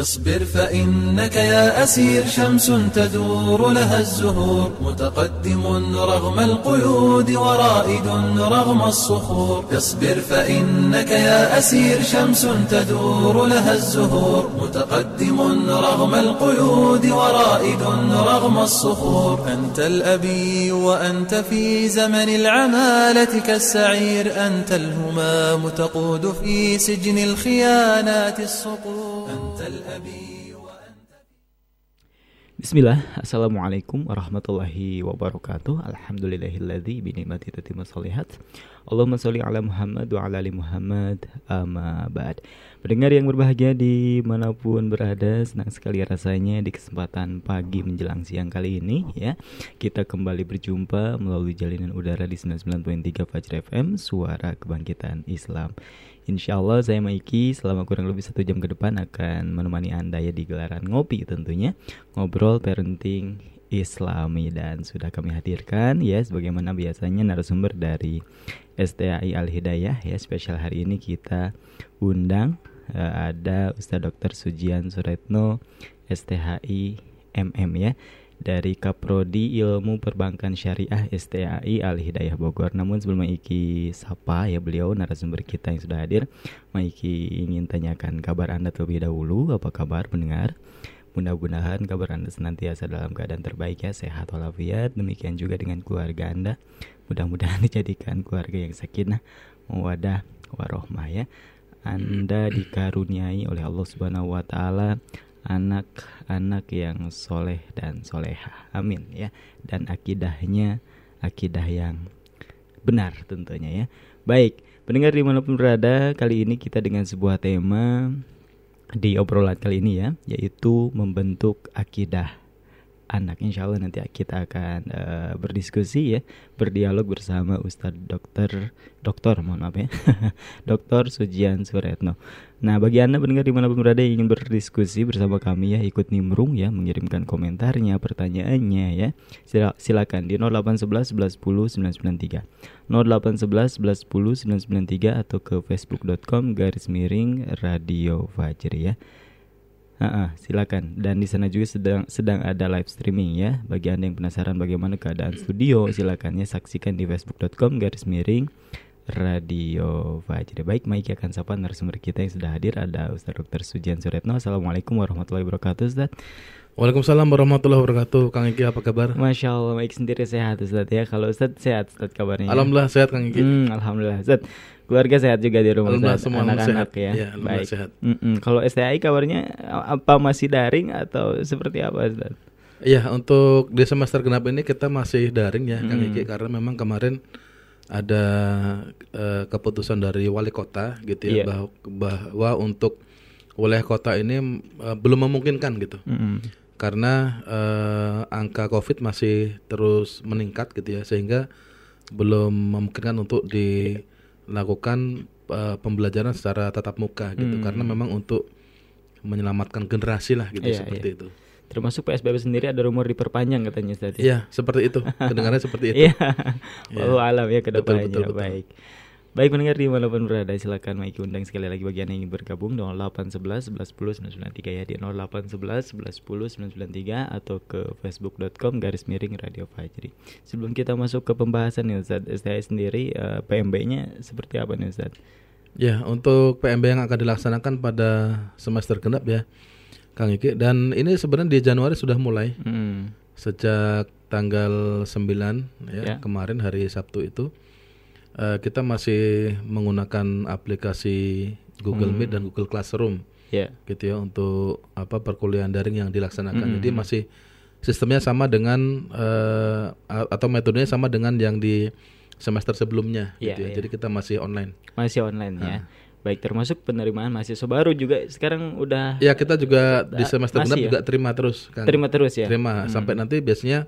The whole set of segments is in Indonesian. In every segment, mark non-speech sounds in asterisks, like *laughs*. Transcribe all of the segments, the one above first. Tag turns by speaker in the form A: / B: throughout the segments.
A: اصبر فإنك يا أسير شمس تدور لها الزهور متقدم رغم القيود ورائد رغم الصخور. اصبر فإنك يا أسير شمس تدور لها الزهور متقدم رغم القيود ورائد رغم الصخور. أنت الأبي وأنت في زمن العمالة كالسعير أنت الهمام تقود في سجن الخيانات الصقور.
B: Bismillah, Assalamualaikum warahmatullahi wabarakatuh. Alhamdulillahilladzi binikmati tatimmu sholihat. Allahumma sholli ala Muhammad wa ala ali Muhammad Amma ba'd. Pendengar yang berbahagia di mana pun berada Senang sekali rasanya di kesempatan pagi menjelang siang kali ini ya. Kita kembali berjumpa melalui jalinan udara di 99.3 Fajr FM Suara Kebangkitan Islam Insya Allah saya Maiki selama kurang lebih satu jam ke depan akan menemani Anda ya di gelaran ngopi tentunya Ngobrol parenting Islami dan sudah kami hadirkan ya sebagaimana biasanya narasumber dari STAI Al Hidayah ya spesial hari ini kita undang uh, ada Ustadz Dr. Sujian Suretno STHI MM ya dari Kaprodi Ilmu Perbankan Syariah STAI Al Hidayah Bogor. Namun sebelum Maiki sapa ya beliau narasumber kita yang sudah hadir, Maiki ingin tanyakan kabar Anda terlebih dahulu. Apa kabar pendengar? Mudah-mudahan kabar Anda senantiasa dalam keadaan terbaik ya, sehat walafiat. Demikian juga dengan keluarga Anda. Mudah-mudahan *laughs* dijadikan keluarga yang sakinah, mawadah, warohmah ya. Anda dikaruniai oleh Allah Subhanahu wa taala anak-anak yang soleh dan soleha. Amin ya. Dan akidahnya akidah yang benar tentunya ya. Baik, pendengar di mana pun berada, kali ini kita dengan sebuah tema di obrolan kali ini ya, yaitu membentuk akidah anak. Insya Allah nanti kita akan uh, berdiskusi ya, berdialog bersama Ustadz Dokter Dokter, mohon maaf ya, *laughs* Dokter Sujian Suretno. Nah, bagi anda pendengar di mana pun berada yang ingin berdiskusi bersama kami ya, ikut nimrung ya, mengirimkan komentarnya, pertanyaannya ya, Sila, silakan di 0811 11 10 993, 0811 11 10 993 atau ke facebook.com garis miring radio fajri ya. Uh, uh, silakan. Dan di sana juga sedang sedang ada live streaming ya. Bagi anda yang penasaran bagaimana keadaan studio silakan ya saksikan di facebook.com garis miring radio Fajri. Baik Maiki akan sapa narasumber kita yang sudah hadir. Ada Ustaz Dr. Sujian Suretno. Assalamualaikum warahmatullahi wabarakatuh Ustaz.
C: Waalaikumsalam warahmatullahi wabarakatuh. Kang Iki apa kabar?
B: Masya Allah Maiki sendiri sehat Ustaz ya. Kalau Ustaz sehat Ustaz kabarnya
C: Alhamdulillah sehat Kang Iki.
B: Hmm, Alhamdulillah Ustaz keluarga sehat juga di rumah Ustaz anak-anak ya.
C: ya
B: Baik.
C: Sehat.
B: Mm -mm. Kalau STI kabarnya apa masih daring atau seperti apa Ustaz?
C: Iya, untuk di semester genap ini kita masih daring ya, mm. Kang Iki karena memang kemarin ada uh, keputusan dari wali kota gitu ya yeah. bahwa, bahwa untuk wilayah kota ini uh, belum memungkinkan gitu. Mm -hmm. Karena uh, angka Covid masih terus meningkat gitu ya sehingga belum memungkinkan untuk di lakukan uh, pembelajaran secara tatap muka gitu hmm. karena memang untuk menyelamatkan generasi lah gitu iya, seperti iya. itu.
B: Termasuk PSBB sendiri ada rumor diperpanjang katanya tadi.
C: Iya, seperti itu. *laughs* Kedengarannya seperti itu.
B: Iya. Walau alam ya ke depannya. Betul, betul, betul. Baik. Baik pendengar di mana pun berada silakan Maiki undang sekali lagi bagi anda yang ingin bergabung 0811 11 10 993 ya di 0811 11 10 993 atau ke facebook.com garis miring Radio Fajri. Sebelum kita masuk ke pembahasan nih Ustaz, saya sendiri uh, PMB-nya seperti apa nih Ustaz?
C: Ya, untuk PMB yang akan dilaksanakan pada semester genap ya Kang Iki dan ini sebenarnya di Januari sudah mulai. Hmm. Sejak tanggal 9 ya, ya kemarin hari Sabtu itu uh, kita masih menggunakan aplikasi Google hmm. Meet dan Google Classroom, yeah. gitu ya untuk apa perkuliahan daring yang dilaksanakan. Hmm. Jadi masih sistemnya sama dengan uh, atau metodenya sama dengan yang di semester sebelumnya, yeah, gitu ya. Yeah. Jadi kita masih online.
B: Masih online nah. ya. Baik termasuk penerimaan mahasiswa baru juga sekarang udah.
C: Ya kita juga di semester genap ya? juga terima terus kan.
B: Terima terus ya.
C: Terima hmm. sampai nanti biasanya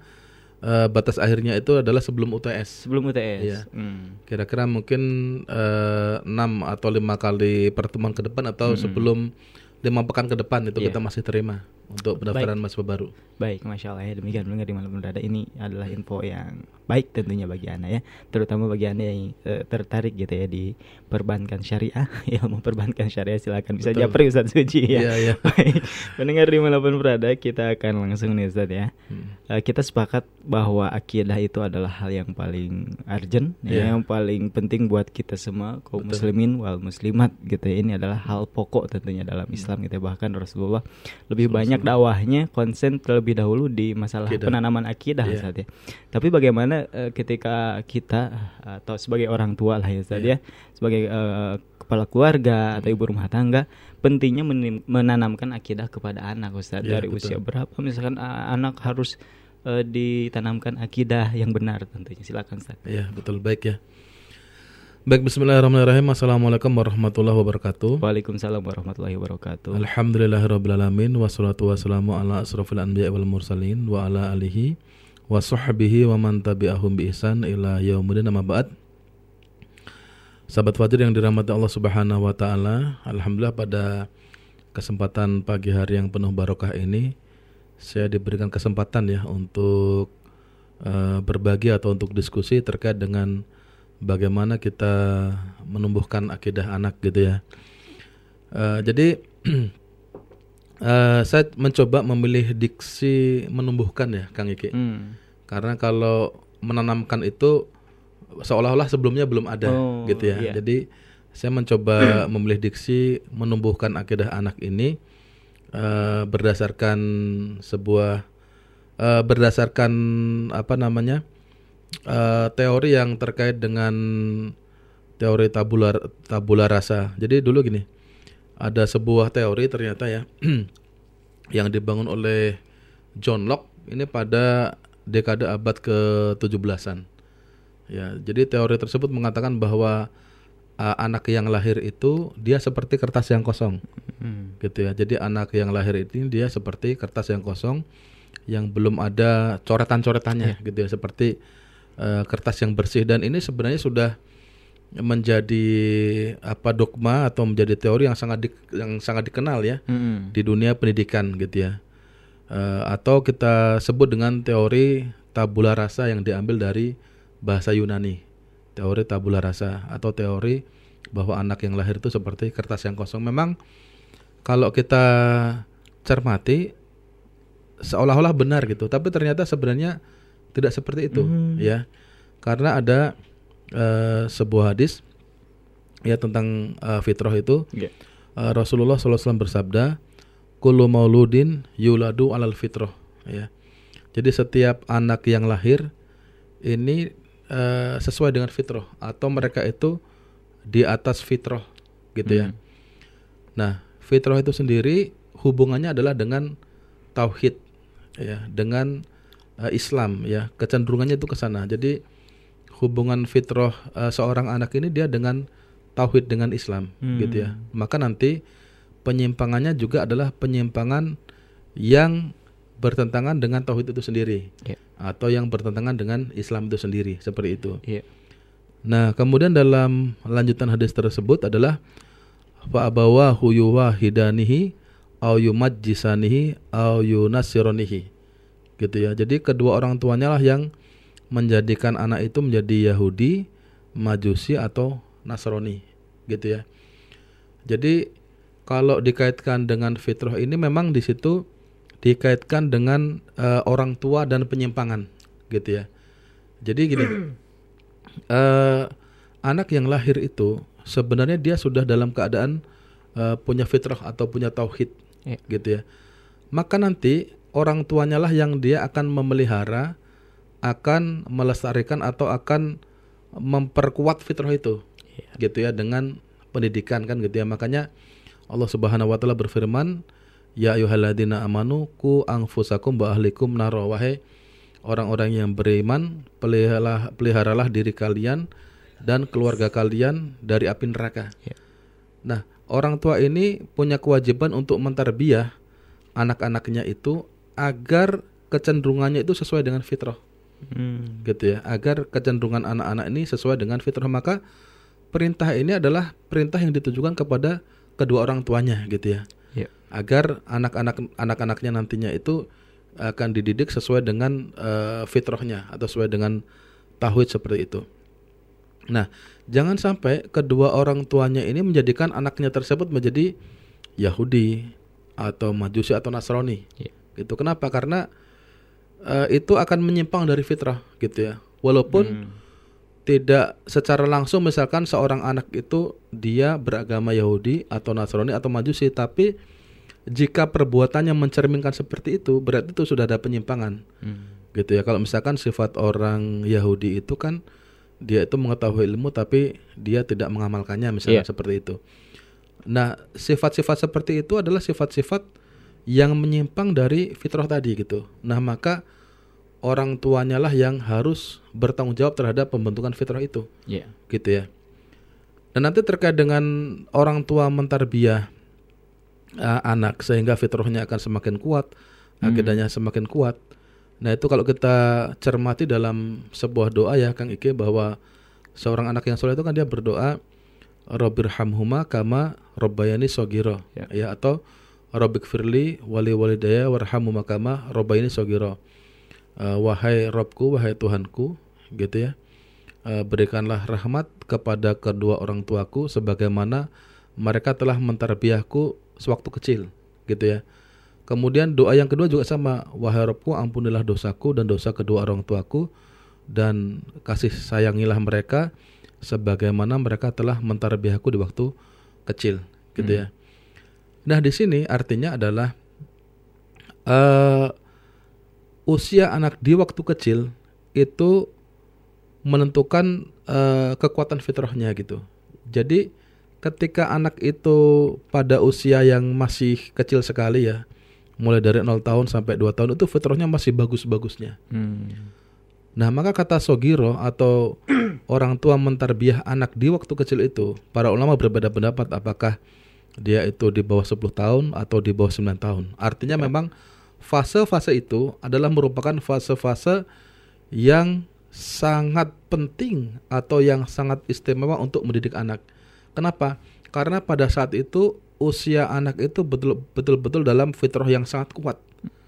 C: uh, batas akhirnya itu adalah sebelum UTS.
B: Sebelum UTS.
C: Iya. Hmm. Kira-kira mungkin uh, atau lima kali pertemuan ke depan atau hmm. sebelum lima pekan ke depan itu yeah. kita masih terima. Untuk pendaftaran mahasiswa baru.
B: Baik, masya Allah ya demikian mendengar di malam berada ini adalah info yang baik tentunya bagi anda ya, terutama bagi anda yang uh, tertarik gitu ya di perbankan syariah, *laughs* ya mau perbankan syariah silakan bisa japri Ustaz Suci ya.
C: Iya, iya. *laughs*
B: baik, mendengar di malam berada kita akan langsung nih Ustaz ya. Hmm. Uh, kita sepakat bahwa akidah itu adalah hal yang paling urgent, yeah. ya, iya. yang paling penting buat kita semua kaum Betul. muslimin wal muslimat gitu ya. Ini adalah hal pokok tentunya dalam Islam gitu ya. Bahkan Rasulullah lebih banyak dakwahnya konsen terlebih dahulu di masalah akidah. penanaman akidah yeah. Ustaz ya. Tapi bagaimana uh, ketika kita atau sebagai orang tua lah ya Ustaz yeah. ya, sebagai uh, kepala keluarga atau ibu rumah tangga pentingnya menanamkan akidah kepada anak Ustaz yeah, dari betul. usia berapa misalkan uh, anak harus uh, ditanamkan akidah yang benar tentunya. Silakan Ustaz.
C: Iya, yeah, betul baik ya. Baik, bismillahirrahmanirrahim. Assalamualaikum warahmatullahi wabarakatuh.
B: Waalaikumsalam warahmatullahi wabarakatuh.
C: Alhamdulillahirrahmanirrahim. Wassalatu wassalamu ala asrafil anbiya wal mursalin wa ala alihi wa sahbihi wa man tabi'ahum bi ihsan ila yaumudin amma ba'd. Sahabat Fajr yang dirahmati Allah Subhanahu wa taala, alhamdulillah pada kesempatan pagi hari yang penuh barokah ini saya diberikan kesempatan ya untuk uh, berbagi atau untuk diskusi terkait dengan bagaimana kita menumbuhkan akidah anak gitu ya. Uh, jadi uh, *clears throat* saya mencoba memilih diksi menumbuhkan ya, Kang Iki. Hmm. Karena kalau menanamkan itu seolah-olah sebelumnya belum ada oh, gitu ya. Iya. Jadi saya mencoba *clears throat* memilih diksi menumbuhkan akidah anak ini uh, berdasarkan sebuah uh, berdasarkan apa namanya? Uh, teori yang terkait dengan teori tabula tabula rasa. Jadi dulu gini, ada sebuah teori ternyata ya *clears throat* yang dibangun oleh John Locke ini pada dekade abad ke-17-an. Ya, jadi teori tersebut mengatakan bahwa uh, anak yang lahir itu dia seperti kertas yang kosong. Hmm. Gitu ya. Jadi anak yang lahir itu dia seperti kertas yang kosong yang belum ada coretan-coretannya yeah. gitu ya seperti uh, kertas yang bersih. Dan ini sebenarnya sudah menjadi apa dogma atau menjadi teori yang sangat di, yang sangat dikenal ya hmm. di dunia pendidikan gitu ya. Uh, atau kita sebut dengan teori tabula rasa yang diambil dari bahasa Yunani. Teori tabula rasa atau teori bahwa anak yang lahir itu seperti kertas yang kosong. Memang kalau kita cermati seolah-olah benar gitu. Tapi ternyata sebenarnya tidak seperti itu hmm. ya. Karena ada uh, sebuah hadis ya tentang uh, fitrah itu yeah. uh, Rasulullah SAW bersabda kullu mauludin yuladu alal fitrah ya. Jadi setiap anak yang lahir ini uh, sesuai dengan fitrah atau mereka itu di atas fitrah gitu ya. hmm. ya. Nah, fitrah itu sendiri hubungannya adalah dengan tauhid ya, dengan uh, Islam ya kecenderungannya itu ke sana jadi hubungan fitrah uh, seorang anak ini dia dengan tauhid dengan Islam hmm. gitu ya maka nanti penyimpangannya juga adalah penyimpangan yang bertentangan dengan tauhid itu sendiri yeah. atau yang bertentangan dengan Islam itu sendiri seperti itu yeah. nah kemudian dalam lanjutan hadis tersebut adalah fa abawahu yuwahidanihi au yumajjisanihi au yunasironihi gitu ya. Jadi kedua orang tuanya lah yang menjadikan anak itu menjadi Yahudi, Majusi atau Nasrani gitu ya. Jadi kalau dikaitkan dengan fitrah ini memang di situ dikaitkan dengan uh, orang tua dan penyimpangan gitu ya. Jadi gini, uh, *clears throat* anak yang lahir itu sebenarnya dia sudah dalam keadaan uh, punya fitrah atau punya tauhid ya. gitu ya. Maka nanti orang tuanya lah yang dia akan memelihara, akan melestarikan atau akan memperkuat fitrah itu. Yeah. Gitu ya dengan pendidikan kan gitu ya. Makanya Allah Subhanahu wa taala berfirman, "Ya ayyuhalladzina amanu ku anfusakum wa ahlikum naro." Wahai orang-orang yang beriman, peliharalah, peliharalah diri kalian dan keluarga kalian dari api neraka. Yeah. Nah, orang tua ini punya kewajiban untuk mentarbiyah anak-anaknya itu agar kecenderungannya itu sesuai dengan fitrah. Hmm. Gitu ya, agar kecenderungan anak-anak ini sesuai dengan fitrah maka perintah ini adalah perintah yang ditujukan kepada kedua orang tuanya gitu ya. Yeah. agar anak-anak anak-anaknya nantinya itu akan dididik sesuai dengan uh, fitrahnya atau sesuai dengan tauhid seperti itu. Nah, jangan sampai kedua orang tuanya ini menjadikan anaknya tersebut menjadi Yahudi atau Majusi atau Nasrani. Yeah. Gitu. Kenapa? Karena uh, itu akan menyimpang dari fitrah gitu ya. Walaupun hmm. tidak secara langsung misalkan seorang anak itu dia beragama Yahudi atau Nasrani atau Majusi tapi jika perbuatannya mencerminkan seperti itu berarti itu sudah ada penyimpangan hmm. gitu ya kalau misalkan sifat orang Yahudi itu kan dia itu mengetahui ilmu tapi dia tidak mengamalkannya misalnya yeah. seperti itu nah sifat-sifat seperti itu adalah sifat-sifat yang menyimpang dari fitrah tadi gitu nah maka orang tuanya lah yang harus bertanggung jawab terhadap pembentukan fitrah itu yeah. gitu ya dan nanti terkait dengan orang tua mentarbiah uh, anak sehingga fitrahnya akan semakin kuat, hmm. akidahnya semakin kuat. Nah, itu kalau kita cermati dalam sebuah doa ya Kang Ike bahwa seorang anak yang soleh itu kan dia berdoa Robbirhamhuma kama robbayani sogiro ya. ya atau Robbik firli wali walidaya warhamhuma kama robbayani sogiro uh, wahai Robku wahai Tuhanku gitu ya uh, berikanlah rahmat kepada kedua orang tuaku sebagaimana mereka telah mentarbiahku sewaktu kecil gitu ya. Kemudian doa yang kedua juga sama, wahai Rabbku ampunilah dosaku dan dosa kedua orang tuaku dan kasih sayangilah mereka sebagaimana mereka telah mentarbiahku di waktu kecil gitu hmm. ya. Nah, di sini artinya adalah uh, usia anak di waktu kecil itu menentukan uh, kekuatan fitrahnya gitu. Jadi ketika anak itu pada usia yang masih kecil sekali ya, mulai dari 0 tahun sampai 2 tahun itu fitrahnya masih bagus-bagusnya. Hmm. Nah, maka kata Sogiro atau *clears throat* orang tua mentarbiah anak di waktu kecil itu, para ulama berbeda pendapat apakah dia itu di bawah 10 tahun atau di bawah 9 tahun. Artinya ya. memang fase-fase itu adalah merupakan fase-fase yang sangat penting atau yang sangat istimewa untuk mendidik anak. Kenapa? Karena pada saat itu usia anak itu betul-betul dalam fitrah yang sangat kuat.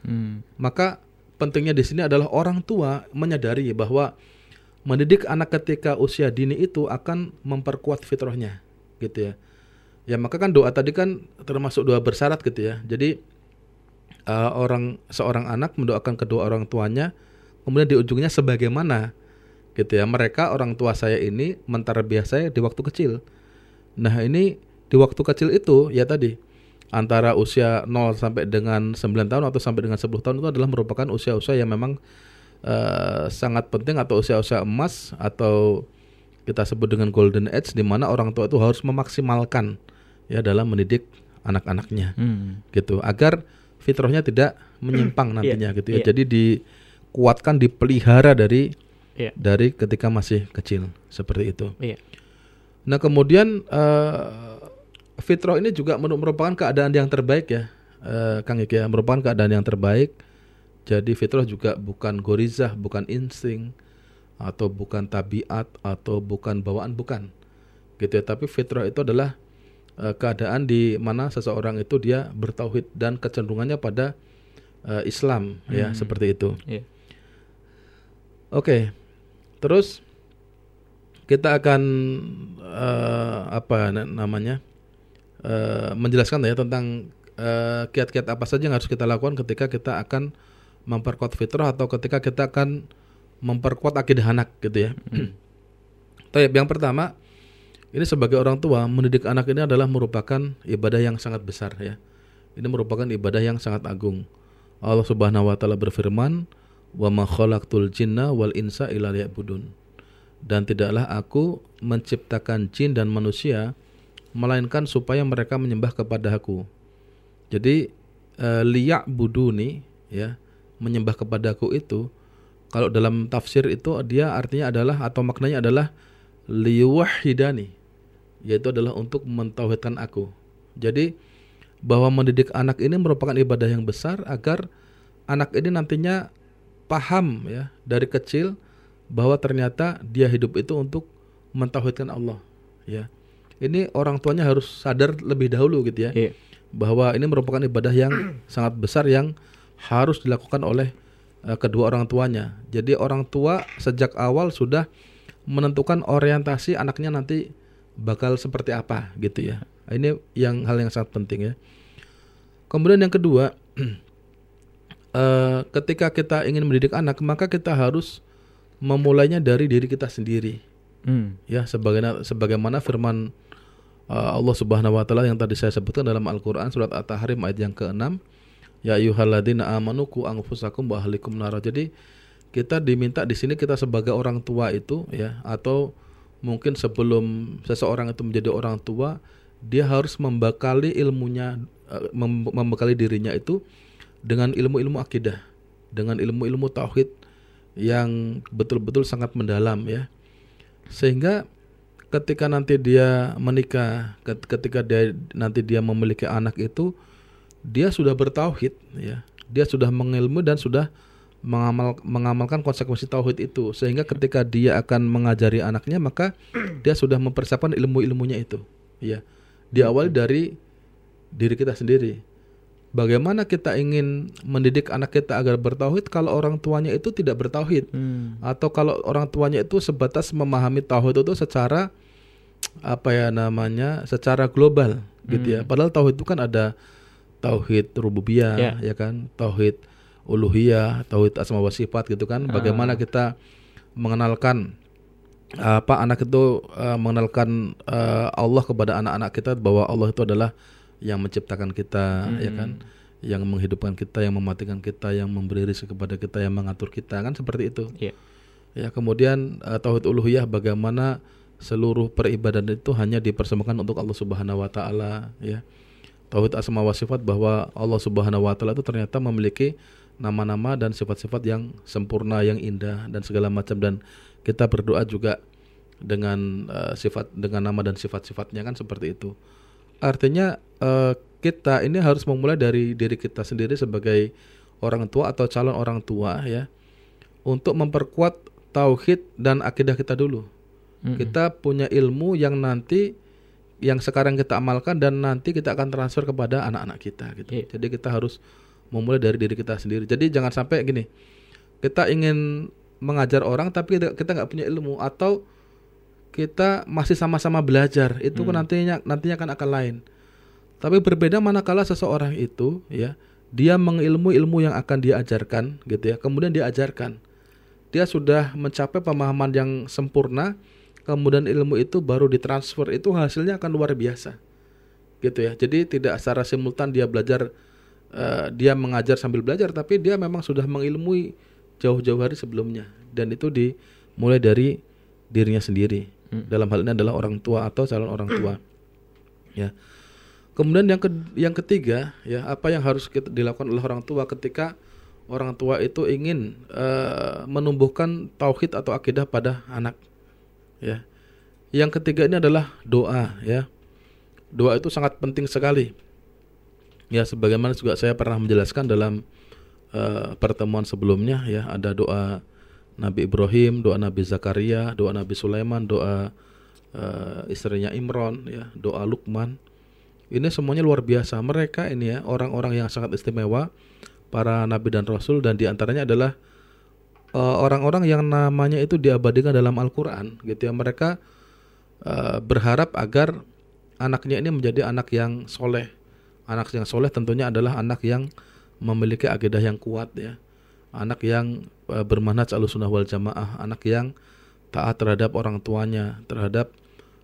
C: Hmm. Maka pentingnya di sini adalah orang tua menyadari bahwa mendidik anak ketika usia dini itu akan memperkuat fitrahnya, gitu ya. Ya maka kan doa tadi kan termasuk doa bersyarat gitu ya. Jadi uh, orang seorang anak mendoakan kedua orang tuanya, kemudian di ujungnya sebagaimana gitu ya. Mereka orang tua saya ini mentarbiah saya di waktu kecil Nah, ini di waktu kecil itu ya tadi antara usia 0 sampai dengan 9 tahun atau sampai dengan 10 tahun itu adalah merupakan usia-usia yang memang uh, sangat penting atau usia-usia emas atau kita sebut dengan golden age di mana orang tua itu harus memaksimalkan ya dalam mendidik anak-anaknya hmm. gitu agar fitrahnya tidak menyimpang *clears throat* nantinya yeah, gitu ya. Yeah. Jadi dikuatkan dipelihara dari yeah. dari ketika masih kecil seperti itu. Yeah. Nah kemudian uh, fitrah ini juga merupakan keadaan yang terbaik ya, uh, Kang Iki ya, merupakan keadaan yang terbaik. Jadi fitrah juga bukan gorizah, bukan insting, atau bukan tabiat, atau bukan bawaan, bukan. Gitu ya. Tapi fitrah itu adalah uh, keadaan di mana seseorang itu dia bertauhid dan kecenderungannya pada uh, Islam ya, hmm. ya, seperti itu. Yeah. Oke, okay. terus kita akan uh, apa namanya uh, menjelaskan ya tentang uh, kiat-kiat apa saja yang harus kita lakukan ketika kita akan memperkuat fitrah atau ketika kita akan memperkuat akidah anak gitu ya. Hmm. Tapi yang pertama ini sebagai orang tua mendidik anak ini adalah merupakan ibadah yang sangat besar ya. Ini merupakan ibadah yang sangat agung. Allah Subhanahu wa taala berfirman, "Wa ma khalaqtul jinna wal insa illa liya'budun." dan tidaklah aku menciptakan jin dan manusia melainkan supaya mereka menyembah kepada aku. Jadi e, liyak buduni ya menyembah kepada aku itu kalau dalam tafsir itu dia artinya adalah atau maknanya adalah liwahidani yaitu adalah untuk mentauhidkan aku. Jadi bahwa mendidik anak ini merupakan ibadah yang besar agar anak ini nantinya paham ya dari kecil bahwa ternyata dia hidup itu untuk mentauhidkan Allah ya ini orang tuanya harus sadar lebih dahulu gitu ya yeah. bahwa ini merupakan ibadah yang *clears throat* sangat besar yang harus dilakukan oleh uh, kedua orang tuanya. Jadi orang tua sejak awal sudah menentukan orientasi anaknya nanti bakal seperti apa gitu ya. Ini yang hal yang sangat penting ya. Kemudian yang kedua, uh, *clears throat* ketika kita ingin mendidik anak, maka kita harus memulainya dari diri kita sendiri. Hmm. Ya, sebagaimana sebagaimana firman uh, Allah Subhanahu wa taala yang tadi saya sebutkan dalam Al-Qur'an surat At-Tahrim ayat yang ke-6, ya ayyuhalladzina amanu qu anfusakum wa ahlikum nar. Jadi kita diminta di sini kita sebagai orang tua itu ya atau mungkin sebelum seseorang itu menjadi orang tua dia harus membekali ilmunya eh, membekali dirinya itu dengan ilmu-ilmu akidah, dengan ilmu-ilmu tauhid yang betul-betul sangat mendalam ya. Sehingga ketika nanti dia menikah, ketika dia nanti dia memiliki anak itu dia sudah bertauhid ya. Dia sudah mengilmu dan sudah mengamal, mengamalkan konsekuensi tauhid itu sehingga ketika dia akan mengajari anaknya maka *clears throat* dia sudah mempersiapkan ilmu-ilmunya itu ya diawali dari diri kita sendiri. Bagaimana kita ingin mendidik anak kita agar bertauhid kalau orang tuanya itu tidak bertauhid hmm. atau kalau orang tuanya itu sebatas memahami tauhid itu secara apa ya namanya secara global hmm. gitu ya. Hmm. Padahal tauhid itu kan ada tauhid rububiyah yeah. ya kan, tauhid uluhiyah, tauhid asma wa sifat gitu kan. Bagaimana uh. kita mengenalkan apa anak itu uh, mengenalkan uh, Allah kepada anak-anak kita bahwa Allah itu adalah yang menciptakan kita hmm. ya kan yang menghidupkan kita yang mematikan kita yang memberi rezeki kepada kita yang mengatur kita kan seperti itu yeah. ya kemudian uh, tauhid uluhiyah bagaimana seluruh peribadahan itu hanya dipersembahkan untuk Allah Subhanahu wa taala ya tauhid asma wa sifat bahwa Allah Subhanahu wa taala itu ternyata memiliki nama-nama dan sifat-sifat yang sempurna yang indah dan segala macam dan kita berdoa juga dengan uh, sifat dengan nama dan sifat-sifatnya kan seperti itu. Artinya uh, kita ini harus memulai dari diri kita sendiri sebagai orang tua atau calon orang tua ya untuk memperkuat tauhid dan akidah kita dulu. Mm-hmm. Kita punya ilmu yang nanti yang sekarang kita amalkan dan nanti kita akan transfer kepada anak-anak kita gitu. Yeah. Jadi kita harus memulai dari diri kita sendiri. Jadi jangan sampai gini. Kita ingin mengajar orang tapi kita nggak punya ilmu atau kita masih sama-sama belajar itu hmm. nantinya nantinya kan akan lain tapi berbeda manakala seseorang itu ya dia mengilmu ilmu yang akan diajarkan gitu ya kemudian diajarkan dia sudah mencapai pemahaman yang sempurna kemudian ilmu itu baru ditransfer itu hasilnya akan luar biasa gitu ya jadi tidak secara simultan dia belajar uh, dia mengajar sambil belajar tapi dia memang sudah mengilmui jauh-jauh hari sebelumnya. Dan itu dimulai dari dirinya sendiri. Hmm. dalam hal ini adalah orang tua atau calon orang tua. Ya. Kemudian yang ke, yang ketiga ya apa yang harus kita, dilakukan oleh orang tua ketika orang tua itu ingin uh, menumbuhkan tauhid atau akidah pada anak. Ya. Yang ketiga ini adalah doa ya. Doa itu sangat penting sekali ya sebagaimana juga saya pernah menjelaskan dalam uh, pertemuan sebelumnya ya ada doa Nabi Ibrahim, doa Nabi Zakaria, doa Nabi Sulaiman, doa uh, istrinya Imron, ya, doa Lukman. Ini semuanya luar biasa. Mereka ini ya orang-orang yang sangat istimewa, para nabi dan rasul dan di antaranya adalah eh, orang-orang uh, yang namanya itu diabadikan dalam Al-Quran, gitu ya. Mereka uh, berharap agar anaknya ini menjadi anak yang soleh. Anak yang soleh tentunya adalah anak yang memiliki akidah yang kuat ya. Anak yang uh, bermanhaj sunnah wal jamaah, anak yang taat terhadap orang tuanya, terhadap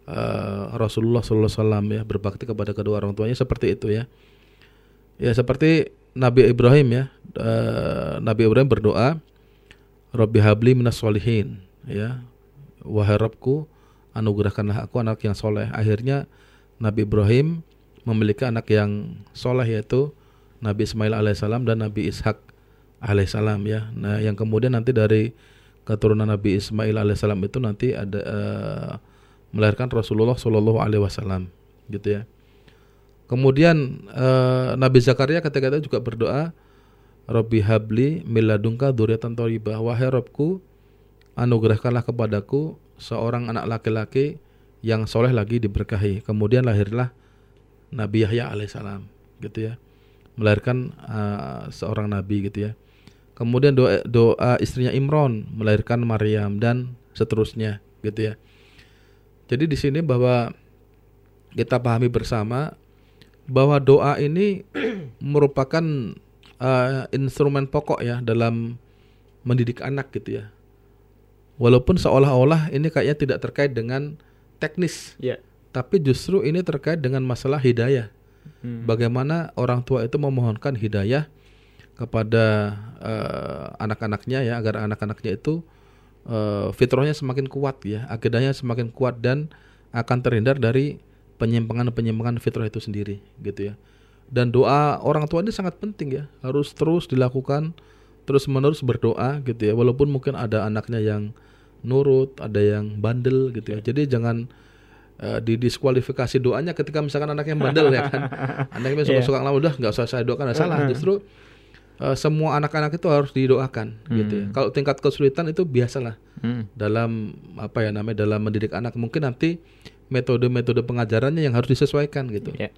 C: uh, Rasulullah SAW ya, berbakti kepada kedua orang tuanya seperti itu ya. Ya seperti Nabi Ibrahim ya, uh, Nabi Ibrahim berdoa, Robbi habli minas solihin ya, wahai Rabbku anugerahkanlah aku anak yang soleh. Akhirnya Nabi Ibrahim memiliki anak yang soleh yaitu Nabi Ismail alaihissalam dan Nabi Ishak alaihissalam ya. Nah, yang kemudian nanti dari keturunan Nabi Ismail alaihissalam itu nanti ada uh, melahirkan Rasulullah Shallallahu alaihi wasallam gitu ya. Kemudian uh, Nabi Zakaria ketika itu juga berdoa, Robbi habli miladungka dzurriatan thayyibah. Wahai Robku, anugerahkanlah kepadaku seorang anak laki-laki yang soleh lagi diberkahi. Kemudian lahirlah Nabi Yahya alaihissalam gitu ya. Melahirkan uh, seorang nabi gitu ya. Kemudian doa, doa istrinya Imron melahirkan Maryam dan seterusnya gitu ya. Jadi di sini bahwa kita pahami bersama bahwa doa ini *clears throat* merupakan uh, instrumen pokok ya dalam mendidik anak gitu ya. Walaupun seolah-olah ini kayaknya tidak terkait dengan teknis, yeah. Tapi justru ini terkait dengan masalah hidayah. Hmm. Bagaimana orang tua itu memohonkan hidayah kepada uh, anak-anaknya ya agar anak-anaknya itu uh, fitrahnya semakin kuat ya, akidahnya semakin kuat dan akan terhindar dari penyimpangan-penyimpangan fitrah itu sendiri gitu ya. Dan doa orang tua ini sangat penting ya, harus terus dilakukan terus-menerus berdoa gitu ya. Walaupun mungkin ada anaknya yang nurut, ada yang bandel gitu ya. Jadi jangan uh, didiskualifikasi doanya ketika misalkan anaknya bandel ya kan. *laughs* Anaknya suka-suka yeah. udah nggak usah saya doakan, salah. Justru uh, semua anak-anak itu harus didoakan hmm. gitu ya. Hmm. Kalau tingkat kesulitan itu biasalah hmm. dalam apa ya namanya dalam mendidik anak mungkin nanti metode-metode pengajarannya yang harus disesuaikan gitu. Yeah.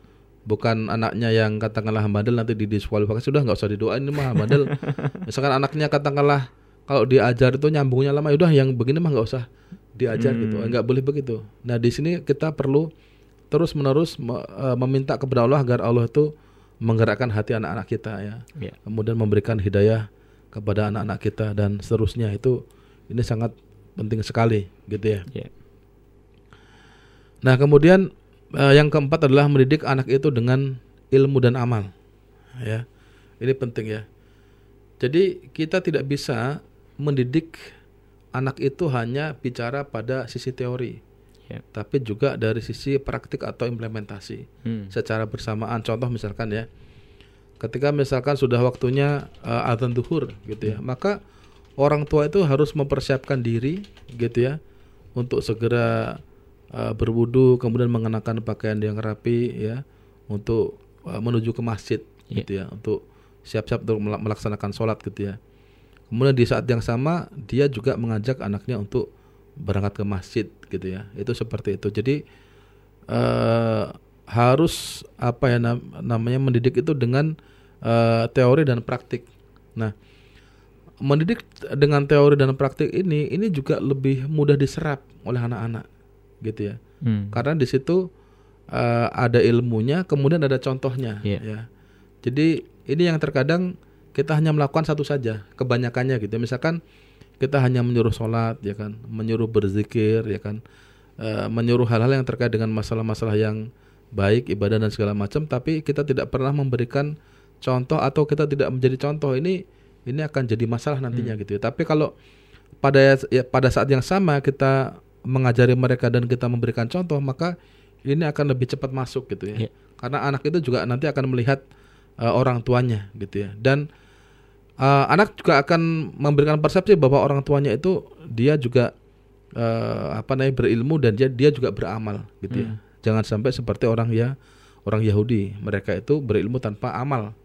C: Bukan anaknya yang katakanlah bandel nanti didiskualifikasi sudah nggak usah didoain ini mah bandel. *laughs* Misalkan anaknya katakanlah kalau diajar itu nyambungnya lama udah yang begini mah nggak usah diajar gitu. hmm. gitu nggak boleh begitu nah di sini kita perlu terus menerus eh, meminta kepada Allah agar Allah itu menggerakkan hati anak-anak kita ya. Yeah. Kemudian memberikan hidayah kepada anak-anak kita dan seterusnya itu ini sangat penting sekali gitu ya. Yeah. Nah, kemudian uh, yang keempat adalah mendidik anak itu dengan ilmu dan amal. Ya. Ini penting ya. Jadi kita tidak bisa mendidik anak itu hanya bicara pada sisi teori yeah. tapi juga dari sisi praktik atau implementasi hmm. secara bersamaan. Contoh misalkan ya, ketika misalkan sudah waktunya uh, adzan duhur gitu ya, hmm. maka orang tua itu harus mempersiapkan diri gitu ya untuk segera uh, berwudu, kemudian mengenakan pakaian yang rapi ya untuk uh, menuju ke masjid yeah. gitu ya, untuk siap-siap untuk melaksanakan sholat gitu ya. Kemudian di saat yang sama dia juga mengajak anaknya untuk berangkat ke masjid gitu ya. Itu seperti itu. Jadi uh, harus apa ya nam namanya mendidik itu dengan uh, teori dan praktik. Nah mendidik dengan teori dan praktik ini ini juga lebih mudah diserap oleh anak-anak gitu ya. Hmm. karena di situ uh, ada ilmunya kemudian ada contohnya yeah. ya. Jadi ini yang terkadang kita hanya melakukan satu saja kebanyakannya gitu misalkan kita hanya menyuruh sholat ya kan menyuruh berzikir ya kan e, menyuruh hal-hal yang terkait dengan masalah-masalah yang baik ibadah dan segala macam tapi kita tidak pernah memberikan contoh atau kita tidak menjadi contoh ini ini akan jadi masalah nantinya hmm. gitu ya tapi kalau pada ya, pada saat yang sama kita mengajari mereka dan kita memberikan contoh maka ini akan lebih cepat masuk gitu ya yeah. karena anak itu juga nanti akan melihat uh, orang tuanya gitu ya dan uh, anak juga akan memberikan persepsi bahwa orang tuanya itu dia juga uh, apa namanya berilmu dan dia dia juga beramal gitu ya. Hmm. Jangan sampai seperti orang ya orang Yahudi, mereka itu berilmu tanpa amal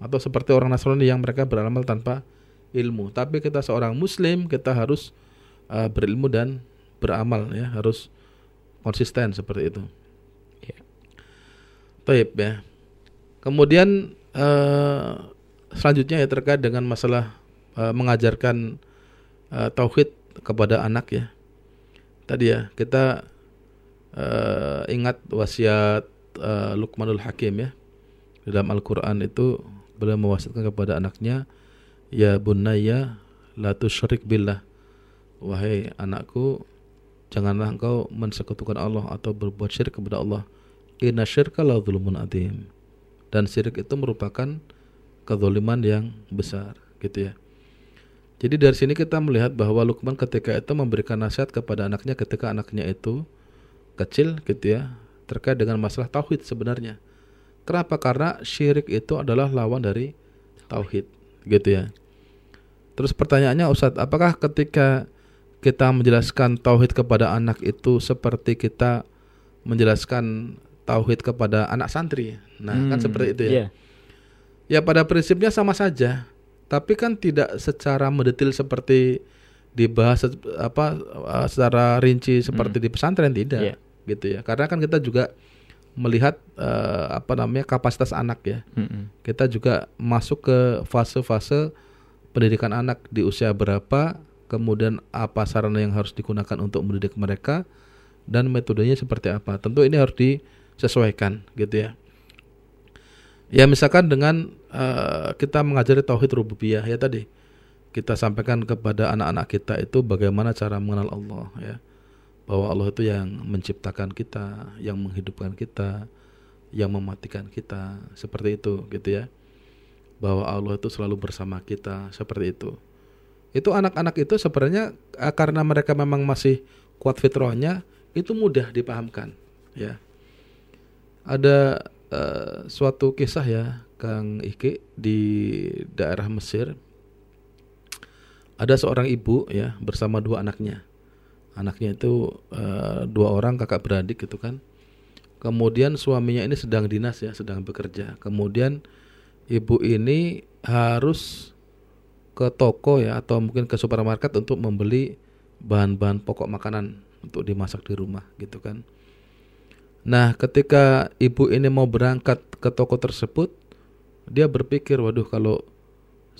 C: atau seperti orang Nasrani yang mereka beramal tanpa ilmu. Tapi kita seorang muslim, kita harus uh, berilmu dan beramal ya, harus konsisten seperti itu. Ya. Taib ya. Kemudian uh, selanjutnya ya terkait dengan masalah uh, mengajarkan uh, tauhid kepada anak ya. Tadi ya kita uh, ingat wasiat uh, Luqmanul Hakim ya. Dalam Al-Qur'an itu beliau mewasiatkan kepada anaknya, "Ya bunayya la tusyrik billah." Wahai anakku, janganlah engkau mensekutukan Allah atau berbuat syirik kepada Allah. Inna syirka la dzulmun adzim. Dan syirik itu merupakan kezoliman yang besar gitu ya. Jadi dari sini kita melihat bahwa Lukman ketika itu memberikan nasihat kepada anaknya ketika anaknya itu kecil gitu ya terkait dengan masalah tauhid sebenarnya. Kenapa? Karena syirik itu adalah lawan dari tauhid gitu ya. Terus pertanyaannya Ustadz, apakah ketika kita menjelaskan tauhid kepada anak itu seperti kita menjelaskan tauhid kepada anak santri? Nah, kan hmm, kan seperti itu ya. Yeah ya pada prinsipnya sama saja tapi kan tidak secara mendetail seperti dibahas apa uh, secara rinci seperti hmm. di pesantren tidak yeah. gitu ya karena kan kita juga melihat uh, apa namanya kapasitas anak ya. Hmm. Kita juga masuk ke fase-fase pendidikan anak di usia berapa, kemudian apa sarana yang harus digunakan untuk mendidik mereka dan metodenya seperti apa. Tentu ini harus disesuaikan gitu ya. Ya misalkan dengan uh, kita mengajari tauhid rububiyah ya tadi kita sampaikan kepada anak-anak kita itu bagaimana cara mengenal Allah ya. Bahwa Allah itu yang menciptakan kita, yang menghidupkan kita, yang mematikan kita, seperti itu gitu ya. Bahwa Allah itu selalu bersama kita, seperti itu. Itu anak-anak itu sebenarnya eh, karena mereka memang masih kuat fitrahnya, itu mudah dipahamkan ya. Ada uh, suatu kisah ya Kang Iki di daerah Mesir. Ada seorang ibu ya bersama dua anaknya. Anaknya itu uh, dua orang kakak beradik gitu kan. Kemudian suaminya ini sedang dinas ya sedang bekerja. Kemudian ibu ini harus ke toko ya atau mungkin ke supermarket untuk membeli bahan-bahan pokok makanan untuk dimasak di rumah gitu kan nah ketika ibu ini mau berangkat ke toko tersebut dia berpikir waduh kalau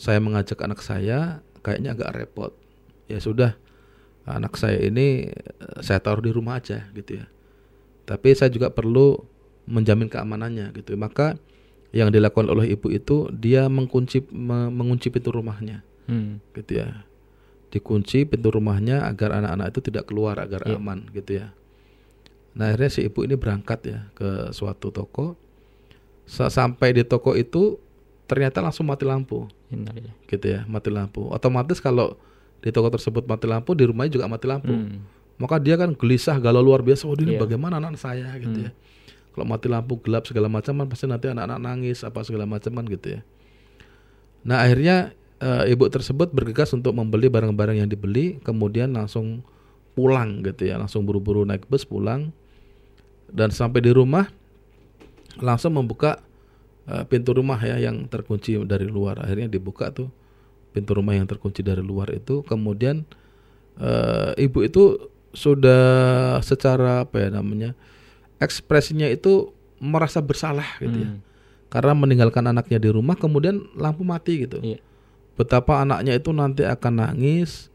C: saya mengajak anak saya kayaknya agak repot. Ya sudah, anak saya ini eh, saya taruh di rumah aja gitu ya. Tapi saya juga perlu menjamin keamanannya gitu. Maka yang dilakukan oleh ibu itu dia mengunci mengunci pintu rumahnya, hmm. gitu ya. Dikunci pintu rumahnya agar anak-anak itu tidak keluar agar yeah. aman gitu ya. Nah akhirnya si ibu ini berangkat ya ke suatu toko. Sampai di toko itu ternyata langsung mati lampu. Gitu ya mati lampu. Otomatis kalau di toko tersebut mati lampu di rumahnya juga mati lampu. Hmm. maka dia kan gelisah galau luar biasa. Oh ini yeah. bagaimana anak saya? Gitu hmm. ya. Kalau mati lampu gelap segala macam kan pasti nanti anak-anak nangis apa segala macam kan gitu ya. Nah akhirnya e, ibu tersebut bergegas untuk membeli barang-barang yang dibeli. Kemudian langsung pulang gitu ya. Langsung buru-buru naik bus pulang dan sampai di rumah langsung membuka uh, pintu rumah ya yang terkunci dari luar akhirnya dibuka tuh pintu rumah yang terkunci dari luar itu kemudian uh, ibu itu sudah secara apa ya namanya ekspresinya itu merasa bersalah gitu ya. hmm. ya karena meninggalkan anaknya di rumah kemudian lampu mati gitu yeah. betapa anaknya itu nanti akan nangis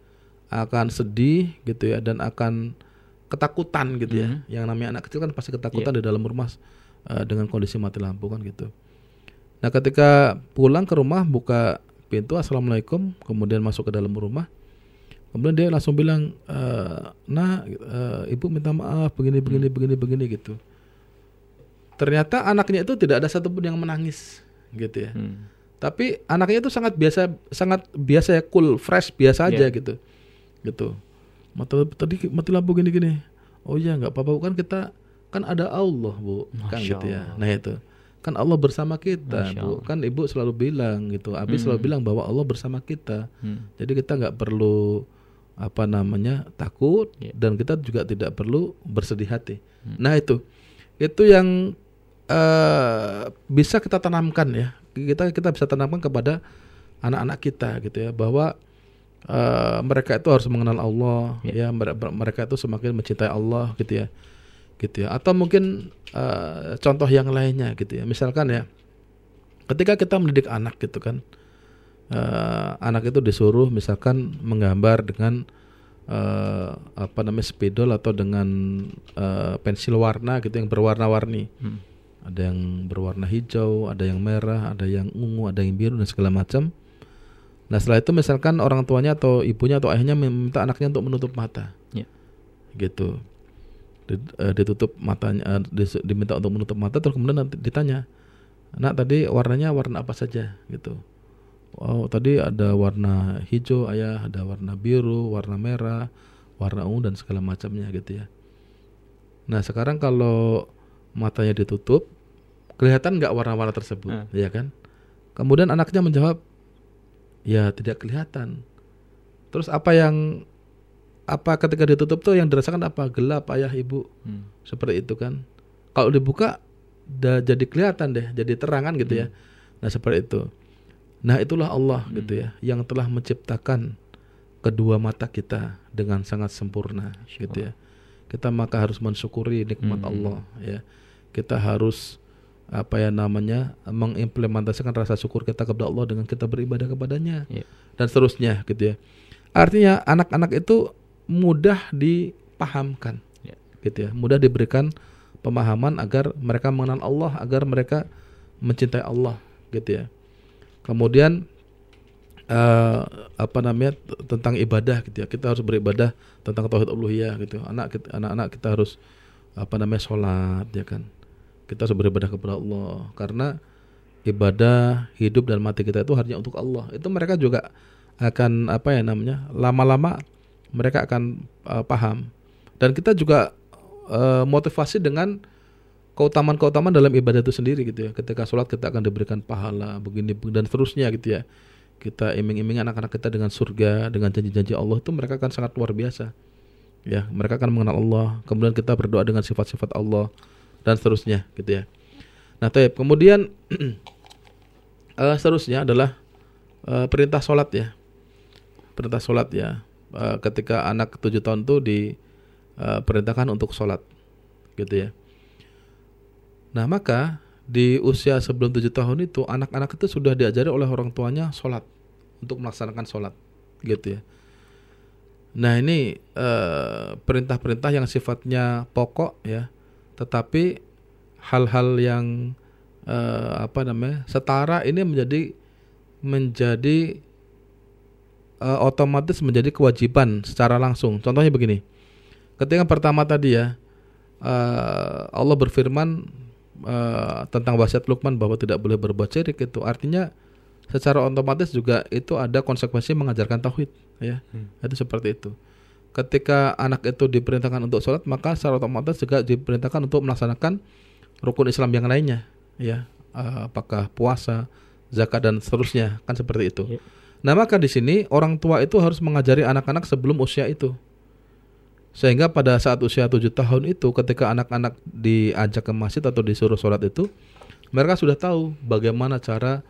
C: akan sedih gitu ya dan akan ketakutan gitu ya hmm. yang namanya anak kecil kan pasti ketakutan yeah. di dalam rumah uh, dengan kondisi mati lampu kan gitu Nah ketika pulang ke rumah buka pintu assalamualaikum kemudian masuk ke dalam rumah kemudian dia langsung bilang e, nah e, ibu minta maaf begini begini begini begini gitu ternyata anaknya itu tidak ada satupun yang menangis gitu ya hmm. tapi anaknya itu sangat biasa sangat biasa ya cool fresh biasa aja yeah. gitu gitu mati tadi mati lampu gini gini oh iya nggak apa-apa kan kita kan ada Allah bu. Masya kan gitu ya. Nah itu. Kan Allah bersama kita bu. Kan ibu selalu bilang gitu. Abi hmm. selalu bilang bahwa Allah bersama kita. Hmm. jadi kita nggak perlu apa namanya takut. Yeah. dan kita juga tidak perlu bersedih hati. Hmm. nah itu. Itu yang uh, bisa kita tanamkan ya. Kita kita bisa tanamkan kepada anak-anak kita gitu ya. Bahwa uh, mereka itu harus mengenal Allah yeah. ya mereka, mereka itu semakin mencintai Allah gitu ya. Gitu ya. Atau mungkin uh, contoh yang lainnya gitu ya. Misalkan ya ketika kita mendidik anak gitu kan uh, anak itu disuruh misalkan menggambar dengan uh, apa namanya spidol atau dengan uh, pensil warna gitu yang berwarna-warni. Hmm. ada yang berwarna hijau ada yang merah ada yang ungu ada yang biru dan segala macam nah setelah itu misalkan orang tuanya atau ibunya atau ayahnya meminta anaknya untuk menutup mata. Yeah. gitu. Eh, ditutup matanya eh, diminta untuk menutup mata terus kemudian nanti ditanya nak tadi warnanya warna apa saja? Gitu. Oh tadi ada warna hijau ayah ada warna biru warna merah warna ungu dan segala macamnya gitu ya. Nah sekarang kalau matanya ditutup kelihatan nggak warna-warna tersebut hmm. ya kan? Kemudian anaknya menjawab ya tidak kelihatan terus apa yang apa ketika ditutup tuh yang dirasakan apa gelap ayah ibu hmm. seperti itu kan kalau dibuka udah jadi kelihatan deh jadi terangan gitu ya. hmm. ya nah seperti itu nah itulah Allah hmm. gitu ya yang telah menciptakan kedua mata kita dengan sangat sempurna gitu ya kita maka harus mensyukuri nikmat hmm. Allah ya kita harus apa ya namanya mengimplementasikan rasa syukur kita kepada Allah dengan kita beribadah kepadanya yeah. dan seterusnya gitu ya. Artinya anak-anak itu mudah dipahamkan yeah. gitu ya. Mudah diberikan pemahaman agar mereka mengenal Allah agar mereka mencintai Allah gitu ya. Kemudian uh, apa namanya tentang ibadah gitu ya. Kita harus beribadah tentang tauhid uluhiyah gitu. Anak anak-anak kita harus apa namanya sholat ya kan kita harus beribadah kepada Allah. Karena ibadah hidup dan mati kita itu hanya untuk Allah. Itu mereka juga akan apa ya namanya lama-lama mereka akan uh, paham. Dan kita juga uh, motivasi dengan keutamaan-keutamaan dalam ibadah itu sendiri gitu ya. Ketika sholat kita akan diberikan pahala begini dan seterusnya gitu ya. Kita iming-iming anak-anak kita dengan surga dengan janji-janji Allah itu mereka akan sangat luar biasa. Ya mereka akan mengenal Allah. Kemudian kita berdoa dengan sifat-sifat Allah dan seterusnya gitu ya. Nah, taib. kemudian uh, *clears throat* seterusnya adalah uh, perintah sholat ya. Perintah sholat ya. Uh, ketika anak tujuh tahun itu diperintahkan uh, untuk sholat, gitu ya. Nah, maka di usia sebelum tujuh tahun itu anak-anak itu sudah diajari oleh orang tuanya sholat untuk melaksanakan sholat, gitu ya. Nah ini perintah-perintah yang sifatnya pokok ya, tetapi hal-hal yang uh, apa namanya setara ini menjadi menjadi uh, otomatis menjadi kewajiban secara langsung. Contohnya begini, ketika pertama tadi ya uh, Allah berfirman uh, tentang wasiat Luqman bahwa tidak boleh berbuat syirik itu artinya secara otomatis juga itu ada konsekuensi mengajarkan tauhid ya hmm. itu seperti itu ketika anak itu diperintahkan untuk sholat maka secara otomatis juga diperintahkan untuk melaksanakan rukun Islam yang lainnya. Ya uh, apakah puasa zakat dan seterusnya. Kan seperti itu. Ya. nah maka di sini orang tua itu harus mengajari anak-anak sebelum usia itu. Sehingga pada saat usia tujuh tahun itu ketika anak-anak diajak ke masjid atau disuruh sholat itu mereka sudah tahu bagaimana cara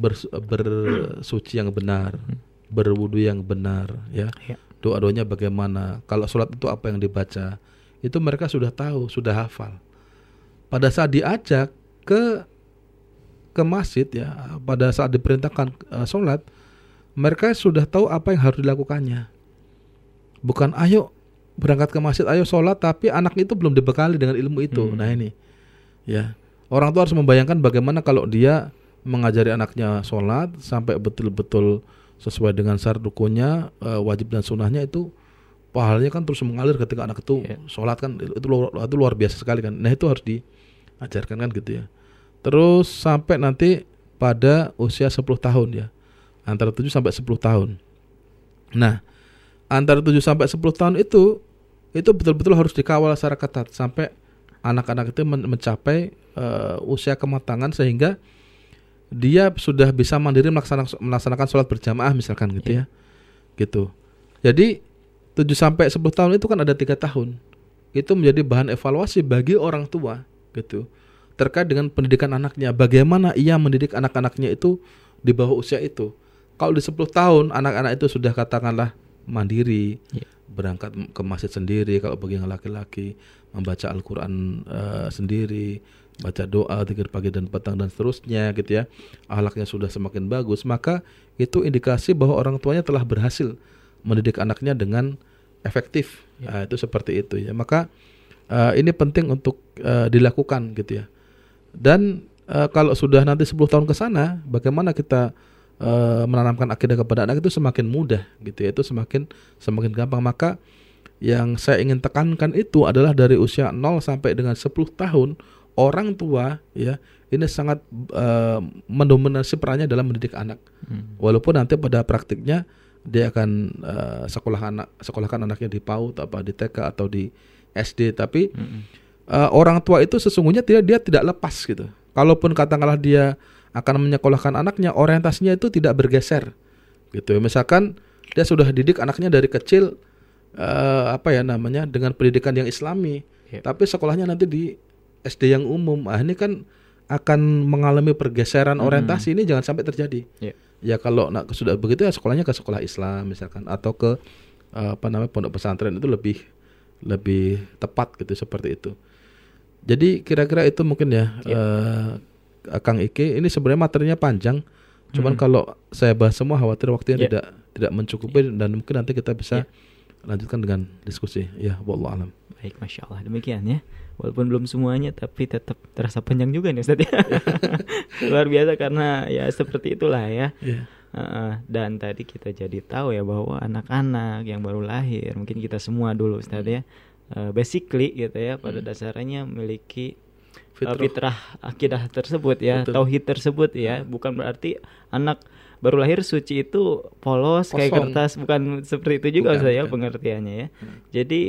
C: bersuci yang benar hmm. berwudu yang benar ya, ya doa-doanya bagaimana, kalau sholat itu apa yang dibaca, itu mereka sudah tahu, sudah hafal. Pada saat diajak ke ke masjid ya, pada saat diperintahkan uh, sholat, mereka sudah tahu apa yang harus dilakukannya. Bukan ayo berangkat ke masjid, ayo sholat, tapi anak itu belum dibekali dengan ilmu itu. Hmm. Nah ini, ya orang tua harus membayangkan bagaimana kalau dia mengajari anaknya sholat sampai betul-betul sesuai dengan syarat rukunnya uh, wajib dan sunnahnya itu pahalanya kan terus mengalir ketika anak itu yeah. sholat kan. Itu luar, itu luar biasa sekali kan. Nah itu harus diajarkan kan gitu ya. Terus sampai nanti pada usia 10 tahun ya. Antara 7 sampai 10 tahun. Nah antara 7 sampai 10 tahun itu itu betul-betul harus dikawal secara ketat sampai anak-anak itu mencapai uh, usia kematangan sehingga dia sudah bisa mandiri melaksanakan, melaksanakan sholat berjamaah misalkan gitu yeah. ya. Gitu. Jadi 7 sampai 10 tahun itu kan ada tiga tahun. Itu menjadi bahan evaluasi bagi orang tua gitu. Terkait dengan pendidikan anaknya. Bagaimana ia mendidik anak-anaknya itu di bawah usia itu. Kalau di 10 tahun anak-anak itu sudah katakanlah mandiri yeah. berangkat ke masjid sendiri. Kalau bagi yang laki-laki membaca Al-Quran uh, sendiri baca doa zikir pagi dan petang dan seterusnya gitu ya. Ahlaknya sudah semakin bagus maka itu indikasi bahwa orang tuanya telah berhasil mendidik anaknya dengan efektif. Ya. nah, itu seperti itu ya. Maka uh, ini penting untuk uh, dilakukan gitu ya. Dan uh, kalau sudah nanti 10 tahun ke sana bagaimana kita uh, menanamkan akidah kepada anak itu semakin mudah gitu ya. Itu semakin semakin gampang. Maka yang saya ingin tekankan itu adalah dari usia 0 sampai dengan 10 tahun orang tua ya ini sangat uh, mendominasi perannya dalam mendidik anak. Hmm. Walaupun nanti pada praktiknya dia akan uh, sekolah anak sekolahkan anaknya di PAUD apa di TK atau di SD tapi hmm. uh, orang tua itu sesungguhnya tidak dia tidak lepas gitu. Kalaupun katakanlah dia akan menyekolahkan anaknya orientasinya itu tidak bergeser gitu. Misalkan dia sudah didik anaknya dari kecil uh, apa ya namanya dengan pendidikan yang islami, yeah. tapi sekolahnya nanti di SD yang umum ah ini kan akan mengalami pergeseran hmm. orientasi ini jangan sampai terjadi yeah. ya kalau nak sudah begitu ya sekolahnya ke sekolah Islam misalkan atau ke uh, apa namanya pondok pesantren itu lebih lebih tepat gitu seperti itu Jadi kira-kira itu mungkin ya, ya. Uh, Kang Ike. Ini sebenarnya materinya panjang. Cuman hmm. kalau saya bahas semua khawatir waktunya yeah. tidak tidak mencukupi yeah. dan mungkin nanti kita bisa yeah. lanjutkan dengan diskusi. Ya, wallahu alam.
B: Baik, masya Allah demikian ya. Walaupun belum semuanya, tapi tetap terasa panjang juga nih Ustaz ya. *laughs* Luar biasa karena ya seperti itulah ya. Yeah. Uh, dan tadi kita jadi tahu ya bahwa anak-anak yang baru lahir, mungkin kita semua dulu Ustaz ya, uh, basically gitu ya, pada hmm. dasarnya memiliki fitrah, fitrah akidah tersebut ya, Betul. tauhid tersebut ya, bukan berarti anak baru lahir suci itu polos Kosong. kayak kertas bukan seperti itu juga saya pengertiannya ya. Hmm. Jadi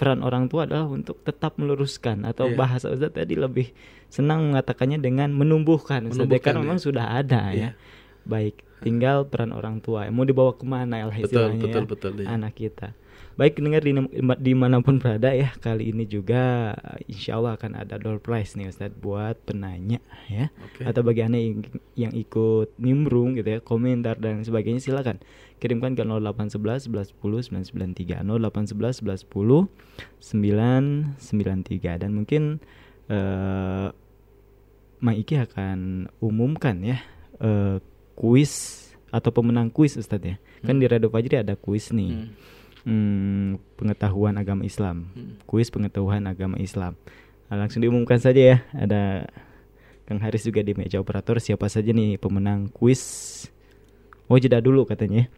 B: peran orang tua adalah untuk tetap meluruskan atau yeah. bahasa Ustaz tadi lebih senang mengatakannya dengan menumbuhkan, menumbuhkan karena ya. memang sudah ada yeah. ya. Baik, tinggal peran orang tua. Mau dibawa ke mana ya istilahnya betul, betul, ya, betul, ya. anak kita. Baik dengar di di mana pun berada ya kali ini juga insya Allah akan ada door prize nih Ustadz buat penanya ya. Okay. atau bagi anda yang, yang ikut nimbrung gitu ya komentar dan sebagainya silakan kirimkan ke 0811 11 10 993 0811 11 10 993 dan mungkin uh, Maiki akan umumkan ya uh, kuis atau pemenang kuis Ustadz ya. Kan hmm. kan di Radio Fajri ada kuis nih. Hmm hmm, pengetahuan agama Islam, hmm. kuis pengetahuan agama Islam. Nah, langsung diumumkan saja ya, ada Kang Haris juga di meja operator siapa saja nih pemenang kuis. Oh jeda dulu katanya,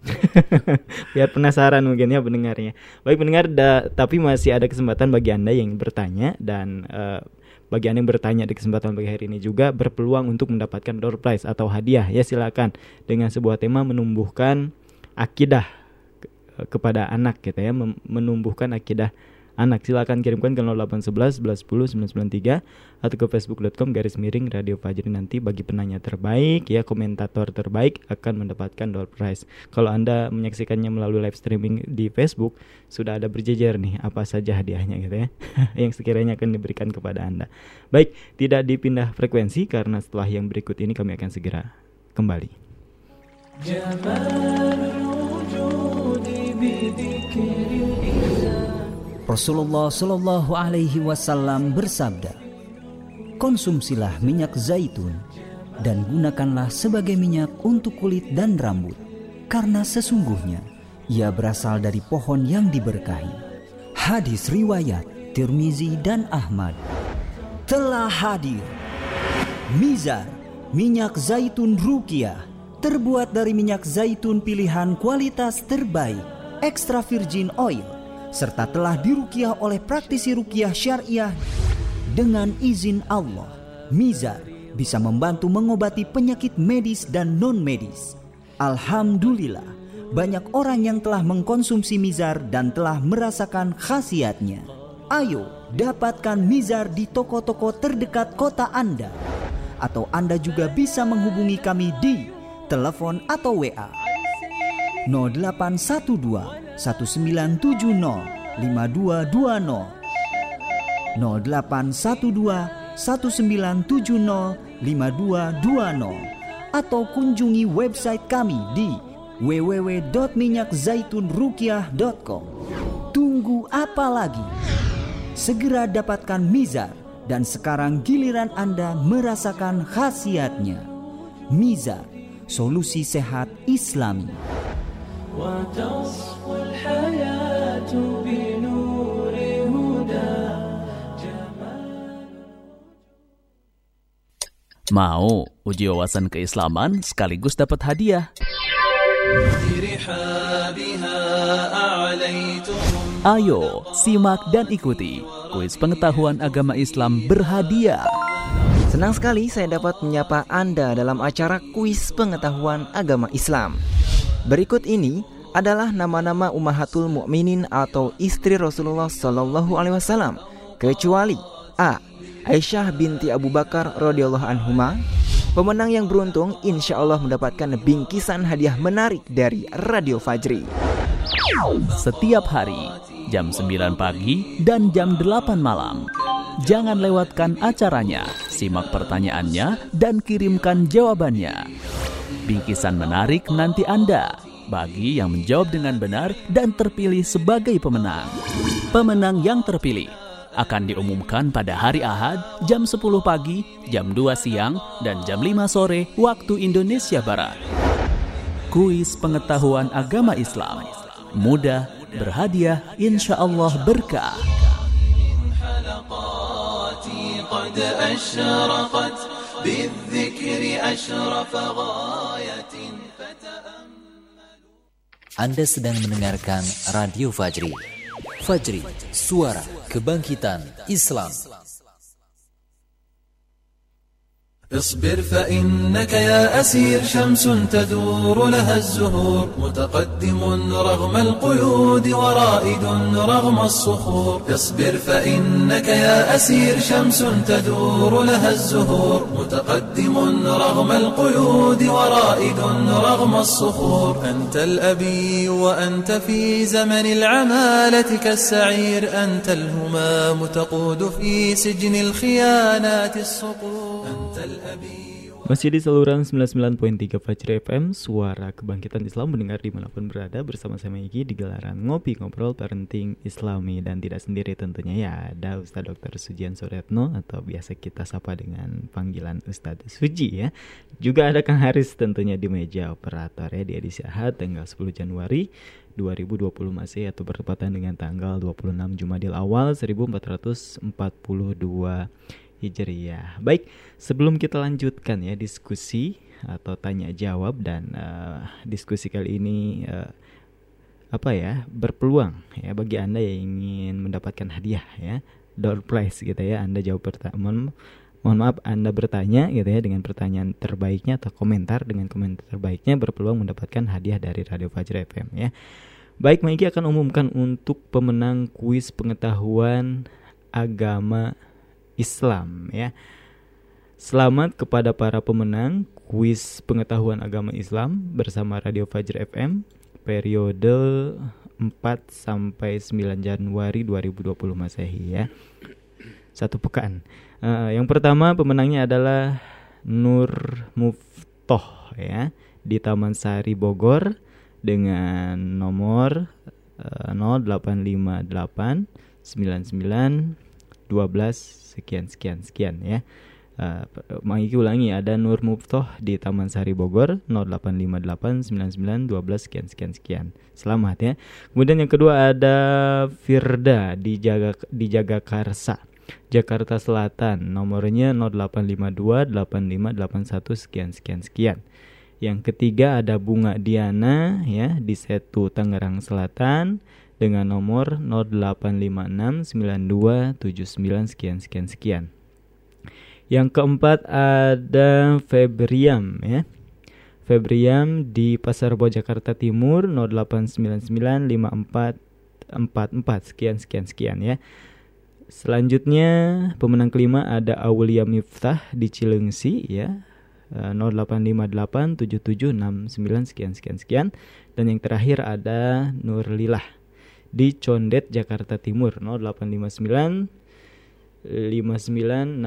B: *laughs* biar penasaran mungkin ya pendengarnya. Baik pendengar, da, tapi masih ada kesempatan bagi anda yang bertanya dan uh, bagi anda yang bertanya di kesempatan pagi hari ini juga berpeluang untuk mendapatkan door prize atau hadiah ya silakan dengan sebuah tema menumbuhkan akidah kepada anak gitu ya menumbuhkan akidah anak. Silakan kirimkan ke 0811 1110 993 atau ke facebook.com garis miring radio Fajri nanti bagi penanya terbaik ya komentator terbaik akan mendapatkan door prize. Kalau anda menyaksikannya melalui live streaming di Facebook sudah ada berjejer nih apa saja hadiahnya gitu ya *laughs* yang sekiranya akan diberikan kepada anda. Baik tidak dipindah frekuensi karena setelah yang berikut ini kami akan segera kembali
D: Rasulullah Shallallahu Alaihi Wasallam bersabda, konsumsilah minyak zaitun dan gunakanlah sebagai minyak untuk kulit dan rambut, karena sesungguhnya ia berasal dari pohon yang diberkahi. Hadis riwayat Tirmizi dan Ahmad telah hadir. Mizar, minyak zaitun rukiah, terbuat dari minyak zaitun pilihan kualitas terbaik, extra virgin oil serta telah dirukiah oleh praktisi rukiah syariah dengan izin Allah. Mizar bisa membantu mengobati penyakit medis dan non-medis. Alhamdulillah, banyak orang yang telah mengkonsumsi mizar dan telah merasakan khasiatnya. Ayo, dapatkan mizar di toko-toko terdekat kota Anda. Atau Anda juga bisa menghubungi kami di telepon atau WA 0812 1970 5220 0812 1970 5220 atau kunjungi website kami di www.minyakzaitunrukiah.com Tunggu apa lagi? Segera dapatkan Mizar dan sekarang giliran Anda merasakan khasiatnya. Mizar, solusi sehat Islami.
E: Mau uji wawasan keislaman sekaligus dapat hadiah? Ayo, simak dan ikuti kuis pengetahuan agama Islam berhadiah.
F: Senang sekali saya dapat menyapa Anda dalam acara kuis pengetahuan agama Islam. Berikut ini adalah nama-nama Ummahatul Mukminin atau istri Rasulullah Shallallahu alaihi wasallam kecuali A. Aisyah binti Abu Bakar radhiyallahu anhuma. Pemenang yang beruntung insya Allah mendapatkan bingkisan hadiah menarik dari Radio Fajri.
E: Setiap hari jam 9 pagi dan jam 8 malam. Jangan lewatkan acaranya. Simak pertanyaannya dan kirimkan jawabannya. Bingkisan menarik nanti Anda bagi yang menjawab dengan benar dan terpilih sebagai pemenang. Pemenang yang terpilih akan diumumkan pada hari Ahad jam 10 pagi, jam 2 siang, dan jam 5 sore waktu Indonesia Barat. Kuis pengetahuan agama Islam. Mudah, berhadiah, insya Allah berkah.
G: Anda sedang mendengarkan Radio Fajri. Fajri, suara kebangkitan Islam.
A: اصبر فإنك يا أسير شمس تدور لها الزهور. متقدم رغم القيود ورائد رغم الصخور. اصبر فإنك يا أسير شمس تدور لها الزهور. متقدم رغم القيود ورائد رغم الصخور. أنت الأبي وأنت في زمن العمالة كالسعير. أنت الهمام تقود في سجن الخيانات الصقور.
B: Masih di saluran 99.3 Fajri FM Suara Kebangkitan Islam mendengar di mana pun berada. Bersama saya Iki di gelaran Ngopi Ngobrol Parenting Islami. Dan tidak sendiri tentunya ya Ada Ustadz Dr. Sujian Suretno Atau biasa kita sapa dengan panggilan Ustadz Suji ya. Juga ada Kang Haris tentunya di meja operator ya Di edisi Ahad tanggal 10 Januari 2020 masih atau bertepatan dengan tanggal 26 Jumadil awal 1442 Hijriyah. Baik, sebelum kita lanjutkan ya diskusi atau tanya jawab dan uh, diskusi kali ini uh, apa ya berpeluang ya bagi anda yang ingin mendapatkan hadiah ya door prize gitu ya anda jawab pertanyaan mohon maaf anda bertanya gitu ya dengan pertanyaan terbaiknya atau komentar dengan komentar terbaiknya berpeluang mendapatkan hadiah dari Radio Fajar FM ya baik Maiki akan umumkan untuk pemenang kuis pengetahuan agama Islam ya. Selamat kepada para pemenang kuis pengetahuan agama Islam bersama Radio Fajr FM periode 4 sampai 9 Januari 2020 Masehi ya. Satu pekan. Uh, yang pertama pemenangnya adalah Nur Muftoh ya di Taman Sari Bogor dengan nomor uh, 0858 99 12 sekian sekian sekian ya. Uh, Mangiki ulangi ada Nur Muftoh di Taman Sari Bogor 08589912 sekian sekian sekian. Selamat ya. Kemudian yang kedua ada Firda di Jaga di Jagakarsa. Jakarta Selatan nomornya 08528581 sekian sekian sekian. Yang ketiga ada Bunga Diana ya di Setu Tangerang Selatan dengan nomor 08569279 sekian sekian sekian. Yang keempat ada Febriam ya. Febriam di Pasar Bo Jakarta Timur 08995444 sekian sekian sekian ya. Selanjutnya pemenang kelima ada Aulia Miftah di Cilengsi ya. 08587769 sekian sekian sekian dan yang terakhir ada Nurlilah di Condet Jakarta Timur 0859 5968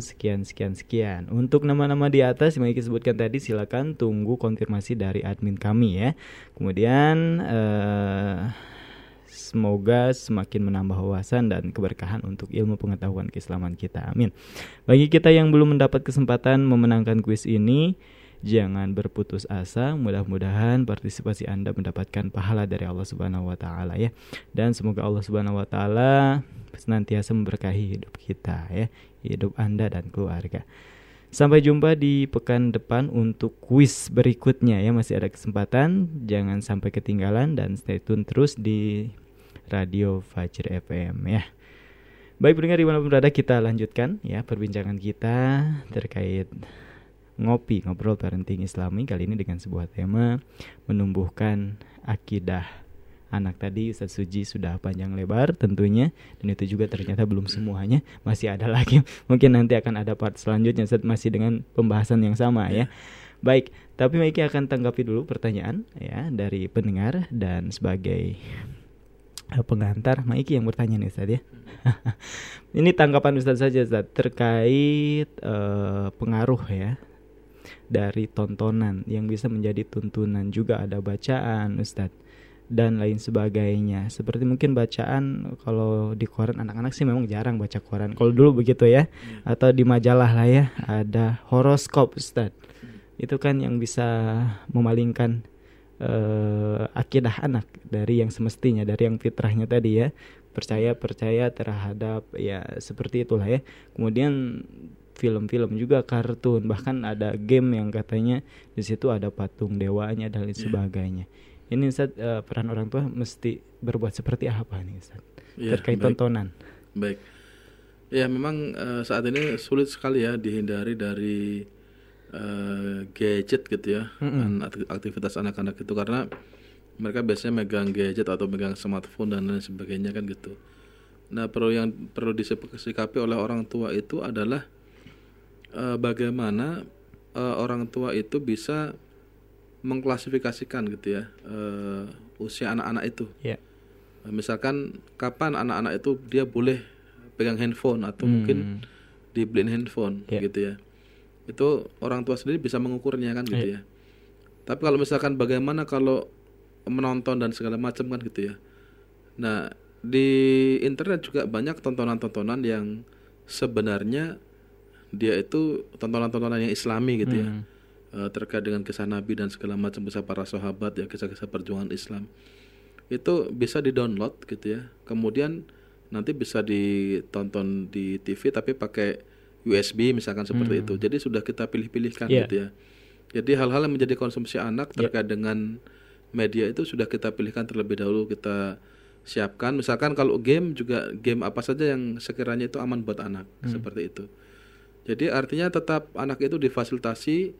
B: sekian sekian sekian. Untuk nama-nama di atas yang kita sebutkan tadi silakan tunggu konfirmasi dari admin kami ya. Kemudian uh, semoga semakin menambah wawasan dan keberkahan untuk ilmu pengetahuan keislaman kita. Amin. Bagi kita yang belum mendapat kesempatan memenangkan kuis ini, Jangan berputus asa, mudah-mudahan partisipasi Anda mendapatkan pahala dari Allah Subhanahu wa taala ya. Dan semoga Allah Subhanahu wa taala senantiasa memberkahi hidup kita ya, hidup Anda dan keluarga. Sampai jumpa di pekan depan untuk kuis berikutnya ya. Masih ada kesempatan, jangan sampai ketinggalan dan stay tune terus di Radio Fajr FM ya. Baik pendengar di mana pun berada kita lanjutkan ya perbincangan kita terkait ngopi ngobrol parenting islami. Kali ini dengan sebuah tema menumbuhkan akidah anak tadi. Ustaz Suji sudah panjang lebar tentunya dan itu juga ternyata belum semuanya. Masih ada lagi. *laughs* Mungkin nanti akan ada part selanjutnya Ustaz masih dengan pembahasan yang sama ya. Baik tapi Maiki akan tanggapi dulu pertanyaan ya dari pendengar dan sebagai eh, pengantar. Maiki yang bertanya nih Ustaz ya. *laughs* Ini tanggapan Ustaz saja Ustaz terkait uh, pengaruh ya dari tontonan yang bisa menjadi tuntunan juga ada bacaan Ustadz dan lain sebagainya. Seperti mungkin bacaan kalau di koran anak-anak sih memang jarang baca koran. Kalau dulu begitu ya, hmm. atau di majalah lah ya ada horoskop Ustaz. Itu kan yang bisa memalingkan uh, akidah anak dari yang semestinya, dari yang fitrahnya tadi ya. Percaya percaya terhadap ya seperti itulah ya. Kemudian film-film juga kartun. Bahkan ada game yang katanya di situ ada patung dewanya dan lain yeah. sebagainya. Ini Ustaz uh, peran orang tua mesti berbuat seperti apa nih Ustaz? Ya, terkait baik. tontonan.
C: Baik. Ya memang uh, saat ini sulit sekali ya dihindari dari uh, gadget gitu ya mm -hmm. aktivitas anak-anak itu. Karena mereka biasanya megang gadget atau megang smartphone dan lain sebagainya kan gitu. Nah perlu yang perlu disikapi oleh orang tua itu adalah uh, bagaimana uh, orang tua itu bisa mengklasifikasikan gitu ya uh, usia anak-anak itu. Yeah. Misalkan kapan anak-anak itu dia boleh pegang handphone atau hmm. mungkin dibeliin handphone yeah. gitu ya. Itu orang tua sendiri bisa mengukurnya kan gitu yeah. ya. Tapi kalau misalkan bagaimana kalau menonton dan segala macam kan gitu ya. Nah, di internet juga banyak tontonan-tontonan yang sebenarnya dia itu tontonan-tontonan yang islami gitu ya. hmm. uh, terkait dengan kisah Nabi dan segala macam kisah para sahabat ya kisah-kisah perjuangan Islam itu bisa di-download gitu ya. Kemudian nanti bisa ditonton di TV tapi pakai USB misalkan seperti hmm. itu. Jadi sudah kita pilih-pilihkan yeah. gitu ya. Jadi hal-hal yang menjadi konsumsi anak iya. terkait yeah. dengan media itu sudah kita pilihkan terlebih dahulu kita siapkan. Misalkan kalau game juga game apa saja yang sekiranya itu aman buat anak hmm. seperti itu. Jadi artinya tetap anak itu difasilitasi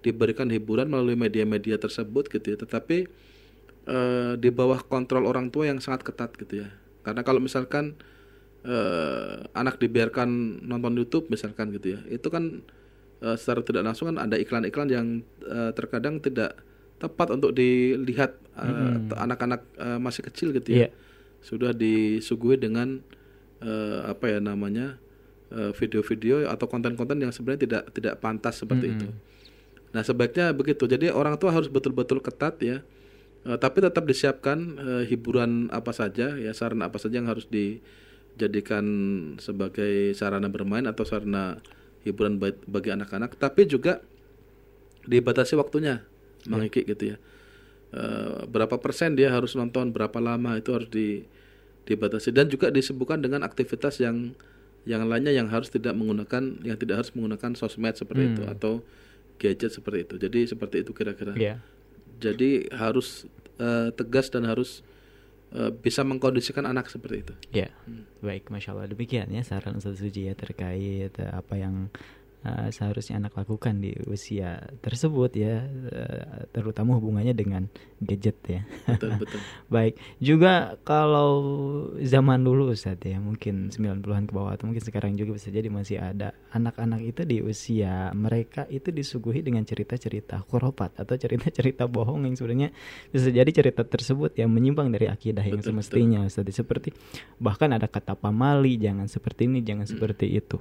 C: diberikan hiburan melalui media-media tersebut gitu ya. Tetapi uh, di bawah kontrol orang tua yang sangat ketat gitu ya. Karena kalau misalkan uh, anak dibiarkan nonton YouTube misalkan gitu ya itu kan uh, secara tidak langsung kan ada iklan-iklan yang uh, terkadang tidak tepat untuk dilihat anak-anak uh, uh, masih kecil gitu ya. Yeah. sudah disuguhi dengan uh, apa ya namanya video-video uh, atau konten-konten yang sebenarnya tidak tidak pantas seperti mm -hmm. itu Nah sebaiknya begitu. Jadi orang tua harus betul-betul ketat ya. Uh, tapi tetap disiapkan uh, hiburan apa saja ya sarana apa saja yang harus dijadikan sebagai sarana bermain atau sarana hiburan bagi anak-anak. Tapi juga dibatasi waktunya, ya. gitu ya. Uh, berapa persen dia harus nonton, berapa lama itu harus di, dibatasi dan juga disibukkan dengan aktivitas yang yang lainnya yang harus tidak menggunakan yang tidak harus menggunakan sosmed seperti hmm. itu atau gadget seperti itu. Jadi seperti itu kira-kira. Yeah. Jadi harus uh, tegas dan harus uh, bisa mengkondisikan anak seperti itu.
B: Ya, hmm. baik, masya Allah demikian ya saran Ustaz Suji ya terkait uh, apa yang uh, seharusnya anak lakukan di usia tersebut ya uh, terutama hubungannya dengan gadget ya. Betul *laughs* betul. Baik, juga kalau zaman dulu Ustaz ya mungkin 90-an ke bawah atau mungkin sekarang juga bisa jadi masih ada anak-anak itu di usia mereka itu disuguhi dengan cerita-cerita khurafat atau cerita-cerita bohong yang sebenarnya bisa jadi cerita tersebut yang menyimpang dari akidah yang betul, semestinya betul. Ustaz seperti bahkan ada kata pamali jangan seperti ini jangan hmm. seperti itu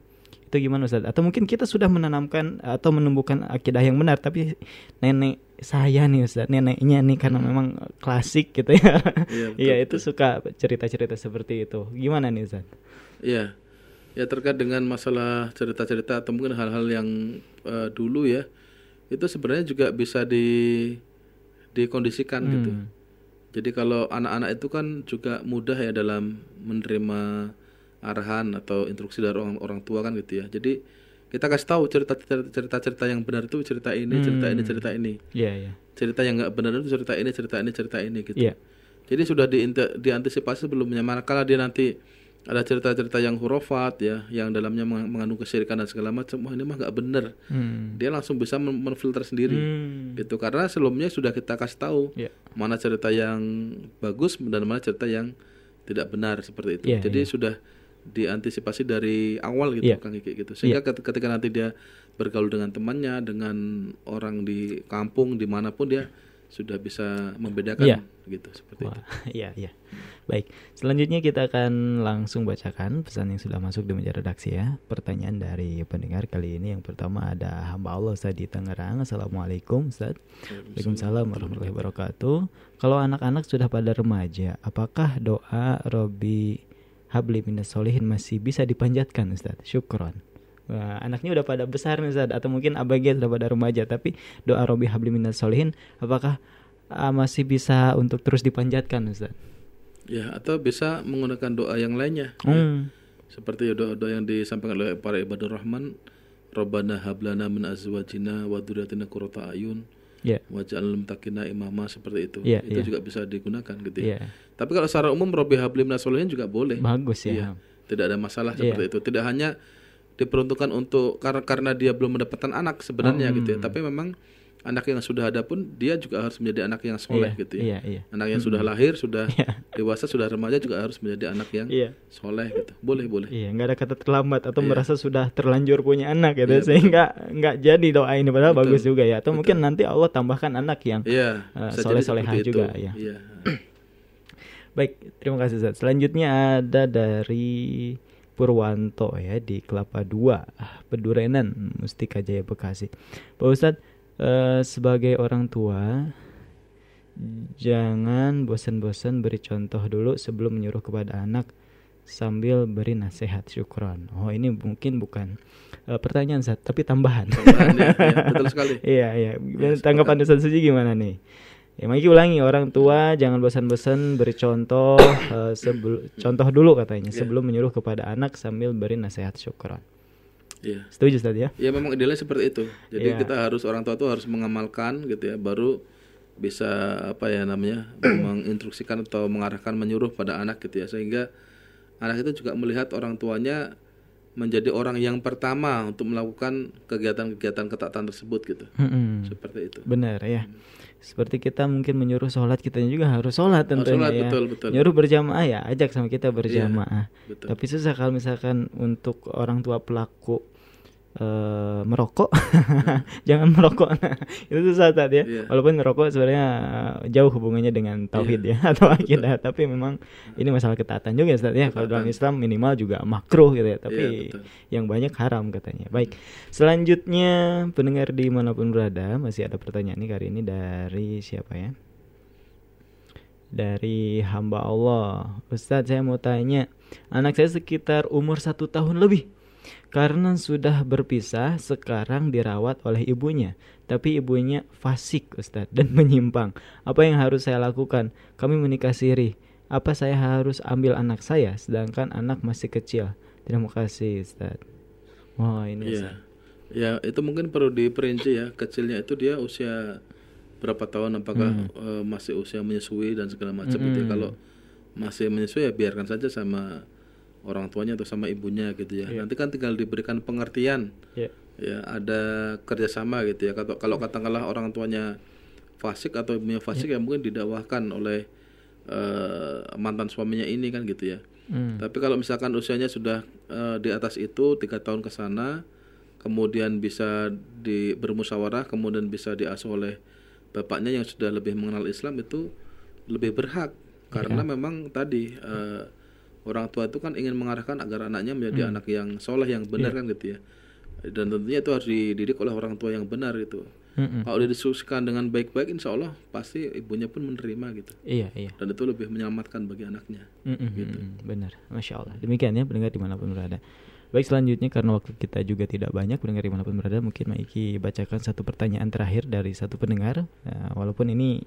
B: itu gimana Ustaz? Atau mungkin kita sudah menanamkan atau menumbuhkan akidah yang benar tapi nenek saya nih Ustaz, neneknya nih karena hmm. memang klasik gitu ya. Iya, *laughs* ya, itu suka cerita-cerita seperti itu. Gimana nih Ustaz?
C: Iya. Ya terkait dengan masalah cerita-cerita atau mungkin hal-hal yang uh, dulu ya. Itu sebenarnya juga bisa di dikondisikan hmm. gitu. Jadi kalau anak-anak itu kan juga mudah ya dalam menerima arahan atau instruksi dari orang orang tua kan gitu ya jadi kita kasih tahu cerita cerita cerita yang benar itu cerita ini hmm. cerita ini cerita ini yeah, yeah. cerita yang nggak benar itu cerita ini cerita ini cerita ini gitu yeah. jadi sudah di diantisipasi sebelumnya manakala dia nanti ada cerita-cerita yang hurufat ya yang dalamnya mengandung kesyirikan dan segala macam wah ini mah nggak benar hmm. dia langsung bisa menfilter sendiri hmm. gitu karena sebelumnya sudah kita kasih tahu yeah. mana cerita yang bagus dan mana cerita yang tidak benar seperti itu yeah, jadi yeah. sudah diantisipasi dari awal gitu yeah. Kang Kiki gitu. Sehingga yeah. ketika nanti dia bergaul dengan temannya, dengan orang di kampung di mana pun dia sudah bisa membedakan
B: Iya.
C: gitu seperti itu.
B: Wah, *laughs* iya iya. Baik, selanjutnya kita akan langsung bacakan pesan yang sudah masuk di meja redaksi ya. Pertanyaan dari pendengar kali ini yang pertama ada hamba Allah Ustaz di Tangerang. Assalamualaikum Ustaz. Waalaikumsalam warahmatullahi wabarakatuh. Kalau anak-anak sudah pada remaja, apakah doa Robi Habli minas solihin masih bisa dipanjatkan Ustaz? Syukron. Wah, anaknya udah pada besar nih Ustaz atau mungkin ABG sudah pada remaja tapi doa Robi Habli minas solihin apakah ah, masih bisa untuk terus dipanjatkan Ustaz?
C: Ya, atau bisa menggunakan doa yang lainnya. ya.
B: Hmm.
C: Seperti doa-doa yang disampaikan oleh para ibadah rahman, Rabbana hablana min azwajina wa dzurriyyatina qurrata ayun
B: Ya.
C: waj'alna muttaqina imama seperti itu.
B: Iya,
C: itu
B: iya.
C: juga bisa digunakan gitu ya.
B: Iya.
C: Tapi kalau secara umum Robbi habli minas solihin juga boleh.
B: Bagus ya.
C: Iya. Tidak ada masalah
B: Iya.
C: seperti itu. Tidak hanya diperuntukkan untuk karena karena dia belum mendapatkan anak sebenarnya gitu ya.
B: Hmm.
C: Tapi memang anak yang sudah ada pun dia juga harus menjadi anak yang soleh
B: Iya,
C: gitu ya.
B: iya, iya.
C: Anak yang sudah lahir, sudah *laughs*
B: Iya.
C: dewasa, sudah remaja juga harus menjadi anak yang
B: Iya.
C: soleh gitu. Boleh, boleh.
B: Iya, nggak ada kata terlambat atau
C: Iya.
B: merasa sudah terlanjur punya anak gitu
C: Iya,
B: sehingga nggak jadi doa ini padahal
C: Betul.
B: bagus juga ya. Atau
C: Betul.
B: mungkin nanti Allah tambahkan anak yang
C: Iya,
B: eh,
C: bisa jadi
B: soleh-solehah
C: seperti
B: juga
C: itu.
B: ya.
C: Iya. *clears throat*
B: Baik, terima kasih Ustaz. Selanjutnya ada dari Purwanto ya di Kelapa 2, Pedurenan, Mustika Jaya Bekasi. Pak Ustadz, eh, sebagai orang tua jangan bosan-bosan beri contoh dulu sebelum menyuruh kepada anak sambil beri nasihat syukron. Oh, ini mungkin bukan eh, pertanyaan Ustaz, tapi tambahan.
C: Tambahan ya, iya, *laughs* betul sekali.
B: Iya, iya. Tanggapan Ustaz Suji gimana nih? Ya, ulangi orang tua jangan bosan-bosan beri contoh eh, sebelum contoh dulu katanya
C: Iya.
B: sebelum menyuruh kepada anak sambil beri nasihat syukron.
C: Iya.
B: Setuju Ustaz ya?
C: Ya memang idealnya seperti itu. Jadi
B: Iya.
C: kita harus orang tua tuh harus mengamalkan gitu ya, baru bisa apa ya namanya *clears throat* menginstruksikan atau mengarahkan menyuruh pada anak gitu ya, sehingga anak itu juga melihat orang tuanya menjadi orang yang pertama untuk melakukan kegiatan-kegiatan ketaatan tersebut gitu.
B: Mm-mm.
C: Seperti itu.
B: Benar ya. Seperti kita mungkin menyuruh sholat kita juga harus sholat tentunya
C: sholat,
B: ya.
C: betul, betul.
B: Nyuruh berjamaah ya, ajak sama kita berjamaah.
C: betul.
B: Tapi susah kalau misalkan untuk orang tua pelaku eh, merokok, *laughs* jangan merokok. *laughs* Itu susah tadi ya.
C: Iya.
B: Walaupun merokok sebenarnya jauh hubungannya dengan tauhid ya *laughs* atau akidah, tapi memang ini masalah ketaatan juga Ustaz ya. Kalau dalam Islam minimal juga makruh gitu ya, tapi
C: Iya, betul.
B: yang banyak haram katanya. Baik, selanjutnya pendengar di mana pun berada masih ada pertanyaan nih kali ini dari siapa ya? Dari hamba Allah, Ustadz saya mau tanya, anak saya sekitar umur satu tahun lebih. Karena sudah berpisah, sekarang dirawat oleh ibunya. Tapi ibunya fasik Ustadz dan *laughs* menyimpang. Apa yang harus saya lakukan? Kami menikah siri. Apa saya harus ambil anak saya sedangkan anak masih kecil? Terima kasih Ustadz. Wah ini
C: Iya.
B: Ustadz.
C: Ya, itu mungkin perlu diperinci ya. Kecilnya itu dia usia berapa tahun apakah eh, masih usia menyusui dan segala macam gitu ya. Kalau masih menyusui ya biarkan saja sama orang tuanya atau sama ibunya gitu ya. Nanti kan tinggal diberikan pengertian.
B: Ya.
C: Ya, ada kerjasama gitu ya. Kalau kalau katakanlah orang tuanya fasik atau ibunya fasik ya, mungkin didakwahkan oleh eh, mantan suaminya ini kan gitu ya.
B: Hmm.
C: Tapi kalau misalkan usianya sudah eh, di atas itu tiga tahun ke sana, kemudian bisa di bermusyawarah, kemudian bisa diasuh oleh bapaknya yang sudah lebih mengenal Islam itu lebih berhak karena memang tadi eh, orang tua itu kan ingin mengarahkan agar anaknya menjadi anak yang soleh yang benar kan gitu ya. Dan tentunya itu harus dididik oleh orang tua yang benar itu.
B: Mm-mm.
C: Kalau didiskusikan dengan baik-baik, insya Allah pasti ibunya pun menerima gitu.
B: Iya iya.
C: Dan itu lebih menyelamatkan bagi anaknya.
B: Mm-mm, mm-mm, Benar, masya Allah. Demikian ya pendengar di mana pun berada. Baik selanjutnya karena waktu kita juga tidak banyak pendengar di mana pun berada, mungkin Maiki bacakan satu pertanyaan terakhir dari satu pendengar. Nah, walaupun ini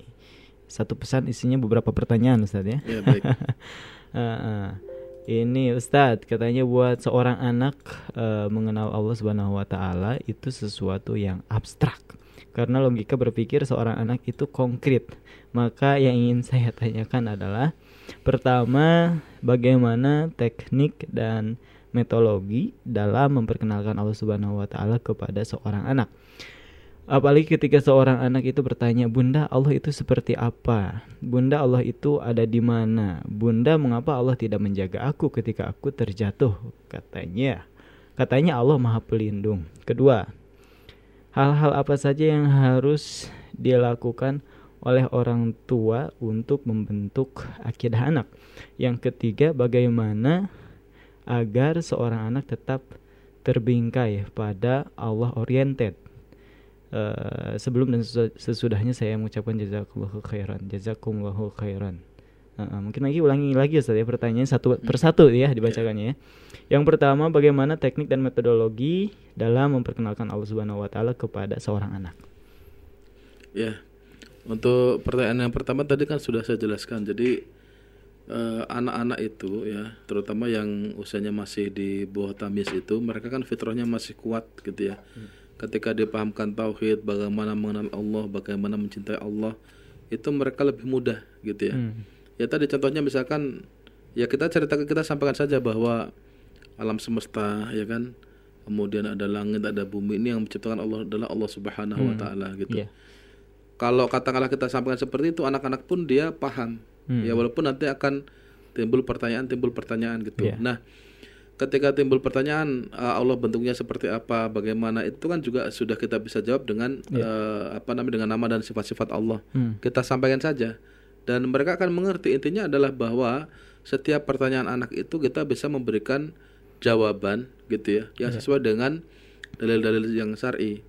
B: satu pesan isinya beberapa pertanyaan Ustadz ya.
C: Ya baik. *laughs*
B: Heeh. Ini Ustadz katanya buat seorang anak eh, mengenal Allah Subhanahu Wa Taala itu sesuatu yang abstrak. Karena logika berpikir seorang anak itu konkret. Maka yang ingin *laughs* saya tanyakan adalah pertama bagaimana teknik dan metodologi dalam memperkenalkan Allah Subhanahu Wa Taala kepada seorang anak. Apalagi ketika seorang anak itu bertanya, "Bunda, Allah itu seperti apa? Bunda, Allah itu ada di mana? Bunda, mengapa Allah tidak menjaga aku ketika aku terjatuh?" Katanya. Katanya Allah Maha Pelindung. Kedua, hal-hal apa saja yang harus dilakukan oleh orang tua untuk membentuk akidah anak. Yang ketiga, bagaimana agar seorang anak tetap terbingkai pada Allah oriented. Uh, sebelum dan sesudahnya saya mengucapkan jazakumullahu khairan, jazakumullahu khairan. Uh, mungkin lagi ulangi lagi Ustaz ya pertanyaan satu hmm. persatu ya dibacakannya ya. Yang pertama bagaimana teknik dan metodologi dalam memperkenalkan Allah Subhanahu wa taala kepada seorang anak?
C: Ya. Untuk pertanyaan yang pertama tadi kan sudah saya jelaskan. Jadi eh, anak-anak uh, itu ya, terutama yang usianya masih di bawah tamis itu, mereka kan fitrahnya masih kuat gitu ya. Hmm. Ketika dipahamkan tauhid, bagaimana mengenal Allah, bagaimana mencintai Allah, itu mereka lebih mudah gitu ya. Hmm ya tadi contohnya misalkan ya kita cerita kita sampaikan saja bahwa alam semesta ya kan kemudian ada langit ada bumi ini yang menciptakan Allah adalah Allah Subhanahu hmm. wa taala gitu. Yeah. Kalau katakanlah kita sampaikan seperti itu anak-anak pun dia paham. Hmm. Ya walaupun nanti akan timbul pertanyaan timbul pertanyaan gitu. Yeah. Nah, ketika timbul pertanyaan uh, Allah bentuknya seperti apa, bagaimana itu kan juga sudah kita bisa jawab dengan yeah. uh, apa namanya dengan nama dan sifat-sifat Allah. Hmm. Kita sampaikan saja dan mereka akan mengerti intinya adalah bahwa setiap pertanyaan anak itu kita bisa memberikan jawaban gitu ya yang ya. sesuai dengan dalil-dalil yang syar'i.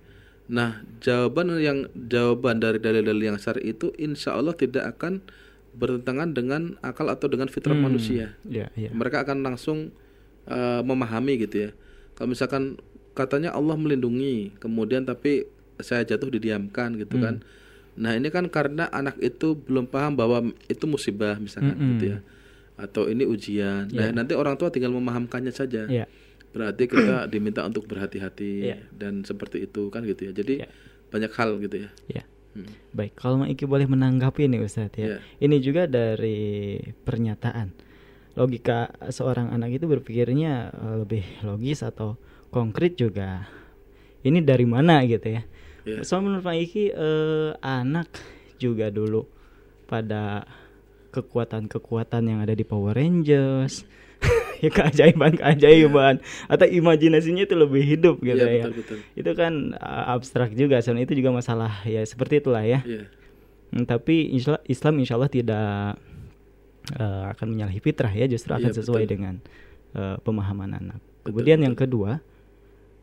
C: Nah, jawaban yang jawaban dari dalil-dalil yang syar'i itu insya Allah tidak akan bertentangan dengan akal atau dengan fitrah hmm. manusia. Ya, ya. Mereka akan langsung uh, memahami gitu ya. Kalau misalkan katanya Allah melindungi, kemudian tapi saya jatuh didiamkan gitu hmm. kan Nah ini kan karena anak itu belum paham bahwa itu musibah misalkan mm -hmm. gitu ya, atau ini ujian. Yeah. Nah iya. nanti orang tua tinggal memahamkannya saja. Yeah. Berarti kita *clears throat* diminta untuk berhati-hati yeah. dan seperti itu kan gitu ya. Jadi yeah. banyak hal gitu ya.
B: Yeah. Hmm. Baik, kalau Iki boleh menanggapi nih Ustadz ya. Yeah. Ini juga dari pernyataan logika seorang anak itu berpikirnya eh, lebih logis atau konkret juga. Ini dari mana gitu ya? Yeah. So menurut Pak Iki uh, anak juga dulu pada kekuatan-kekuatan yang ada di Power Rangers *laughs* ya keajaiban keajaiban yeah. atau imajinasinya itu lebih hidup gitu yeah, ya betul, betul. itu kan uh, abstrak juga soalnya itu juga masalah ya seperti itulah ya yeah. hmm, tapi Islam insya Allah tidak uh, akan menyalahi fitrah ya justru akan yeah, sesuai betul. dengan uh, pemahaman anak kemudian betul. yang kedua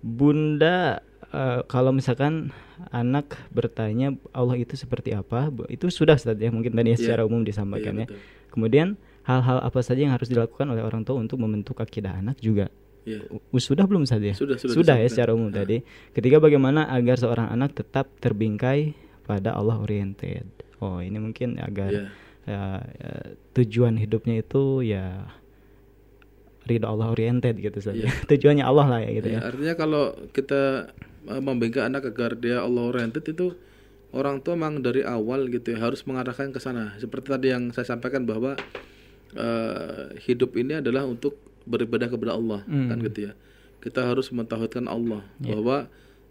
B: bunda uh, kalau misalkan anak bertanya Allah itu seperti apa, itu sudah Ustaz ya mungkin tadi ya, yeah. secara umum disampaikan yeah, ya. Kemudian hal-hal apa saja yang harus dilakukan oleh orang tua untuk membentuk akidah anak juga yeah. sudah belum saja
C: sudah sudah,
B: sudah ya secara umum nah. tadi ketiga bagaimana agar seorang anak tetap terbingkai pada Allah oriented oh ini mungkin agar yeah. Ya, ya, tujuan hidupnya itu ya ridho Allah oriented gitu saja yeah. *laughs* tujuannya Allah lah ya gitu yeah,
C: ya artinya kalau kita Eh, membengkak anak agar dia Allah oriented itu orang tua memang dari awal gitu ya harus mengarahkan ke sana. Seperti tadi yang saya sampaikan bahwa uh, hidup ini adalah untuk beribadah kepada Allah hmm. kan gitu ya. Kita harus mentauhidkan Allah yeah. bahwa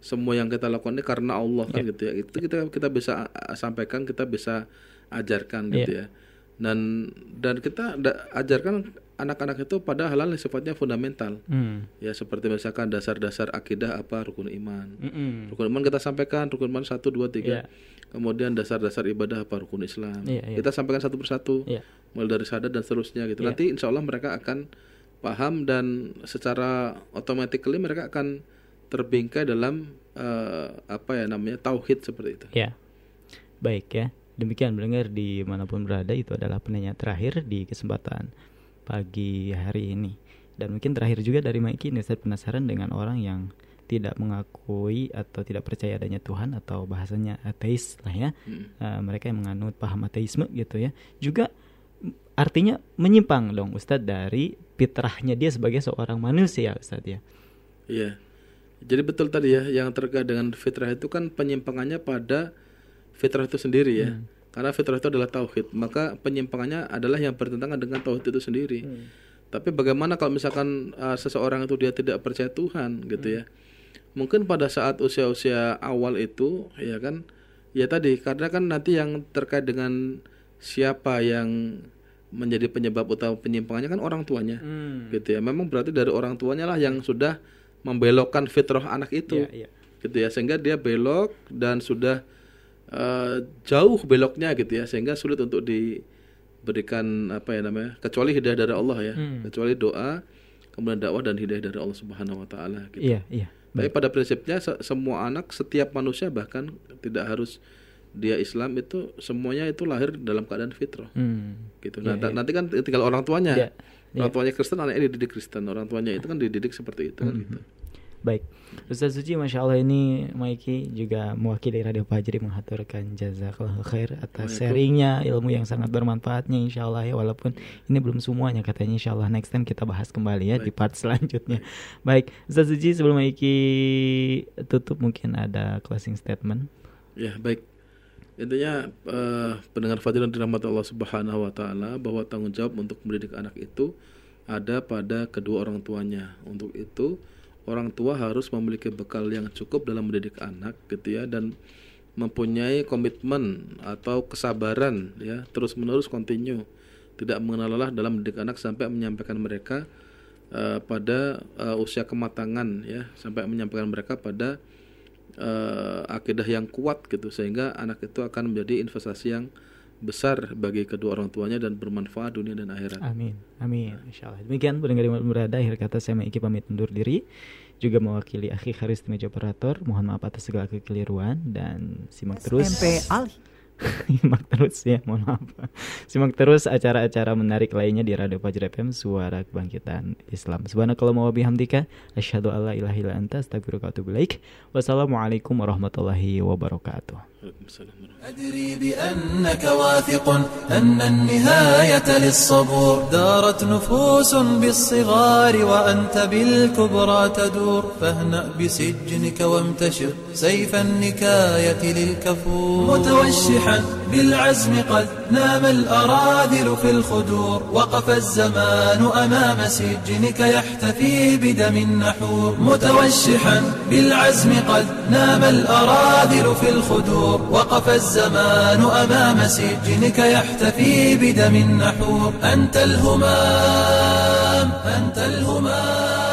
C: semua yang kita lakukan ini karena Allah kan yeah. gitu ya. Itu kita kita bisa sampaikan, kita bisa ajarkan gitu yeah. ya. Dan dan kita ajarkan anak-anak itu pada hal-hal yang sifatnya fundamental. Mm. Ya seperti misalkan dasar-dasar akidah apa rukun iman. Mm -mm. Rukun iman kita sampaikan rukun iman satu dua tiga. Yeah. Kemudian dasar-dasar ibadah apa rukun Islam. Yeah, yeah. Kita sampaikan satu persatu. Yeah. Mulai dari sadar dan seterusnya gitu. Yeah. Nanti insya Allah mereka akan paham dan secara automatically mereka akan terbingkai dalam uh, apa ya namanya tauhid seperti itu.
B: Ya. Baik ya. Demikian mendengar di mana pun berada itu adalah penanya terakhir di kesempatan pagi hari ini. Dan mungkin terakhir juga dari Mikey ini saya penasaran dengan orang yang tidak mengakui atau tidak percaya adanya Tuhan atau bahasanya ateis lah ya. Hmm. Uh, mereka yang menganut paham ateisme gitu ya. Juga artinya menyimpang dong Ustadz dari fitrahnya dia sebagai seorang manusia Ustadz ya.
C: Iya. Jadi betul tadi ya yang terkait dengan fitrah itu kan penyimpangannya pada fitrah itu sendiri ya. Hmm karena fitrah itu adalah tauhid, maka penyimpangannya adalah yang bertentangan dengan tauhid itu sendiri. Hmm. Tapi bagaimana kalau misalkan uh, seseorang itu dia tidak percaya Tuhan gitu hmm. ya. Mungkin pada saat usia-usia awal itu ya kan ya tadi karena kan nanti yang terkait dengan siapa yang menjadi penyebab utama penyimpangannya kan orang tuanya. Hmm. Gitu ya. Memang berarti dari orang tuanya lah yang sudah membelokkan fitrah anak itu. Yeah, yeah. Gitu ya sehingga dia belok dan sudah uh, jauh beloknya gitu ya sehingga sulit untuk diberikan apa ya namanya kecuali hidayah dari Allah ya hmm. kecuali doa kemudian dakwah dan hidayah dari Allah Subhanahu Wa Taala gitu.
B: Iya iya.
C: Tapi pada prinsipnya semua anak setiap manusia bahkan tidak harus dia Islam itu semuanya itu lahir dalam keadaan fitrah. Hmm. Gitu. Nah, yeah, yeah. nanti kan tinggal orang tuanya. Yeah, yeah. Orang tuanya Kristen, anaknya dididik Kristen. Orang tuanya itu kan dididik seperti itu. Mm -hmm. kan, gitu.
B: Baik, Ustaz Suci, masya Allah ini Maiki juga mewakili Radio Fajri menghaturkan jazakallah khair atas sharingnya ilmu yang sangat bermanfaatnya insya Allah ya walaupun ini belum semuanya katanya insya Allah next time kita bahas kembali ya baik. di part selanjutnya. Baik, Ustaz Suci sebelum Maiki tutup mungkin ada closing statement.
C: Ya baik, intinya uh, pendengar Fajri dan dirahmati Allah Subhanahu Wa Taala bahwa tanggung jawab untuk mendidik anak itu ada pada kedua orang tuanya. Untuk itu orang tua harus memiliki bekal yang cukup dalam mendidik anak gitu ya dan mempunyai komitmen atau kesabaran ya terus menerus kontinu. Tidak mengenal lelah dalam mendidik anak sampai menyampaikan mereka uh, pada uh, usia kematangan ya sampai menyampaikan mereka pada uh, akidah yang kuat gitu sehingga anak itu akan menjadi investasi yang besar bagi kedua orang tuanya dan bermanfaat dunia dan akhirat.
B: Amin. Amin. Insyaallah. Demikian pendengar yang berada akhir kata saya Maiki pamit undur diri juga mewakili Akhi Haris meja operator. Mohon maaf atas segala kekeliruan dan simak terus. SMP Ali. *laughs* simak terus ya, mohon maaf. Simak terus acara-acara menarik lainnya di Radio Fajr FM Suara Kebangkitan Islam. Subhanakallah wa bihamdika asyhadu alla ilaha illa anta astaghfiruka wa atubu ilaik. Wassalamualaikum warahmatullahi wabarakatuh. أدري بأنك واثق أن النهاية للصبور. دارت نفوس بالصغار وأنت بالكبرى تدور. فاهنأ بسجنك وامتشر سيف النكاية للكفور. متوشحا بالعزم قد نام الأراذل في الخدور. وقف الزمان أمام سجنك يحتفي بدم النحور. متوشحا بالعزم قد نام الأراذل في الخدور. وقف الزمان أمام سجنك يحتفي بدم النحور أنت الهمام أنت الهمام.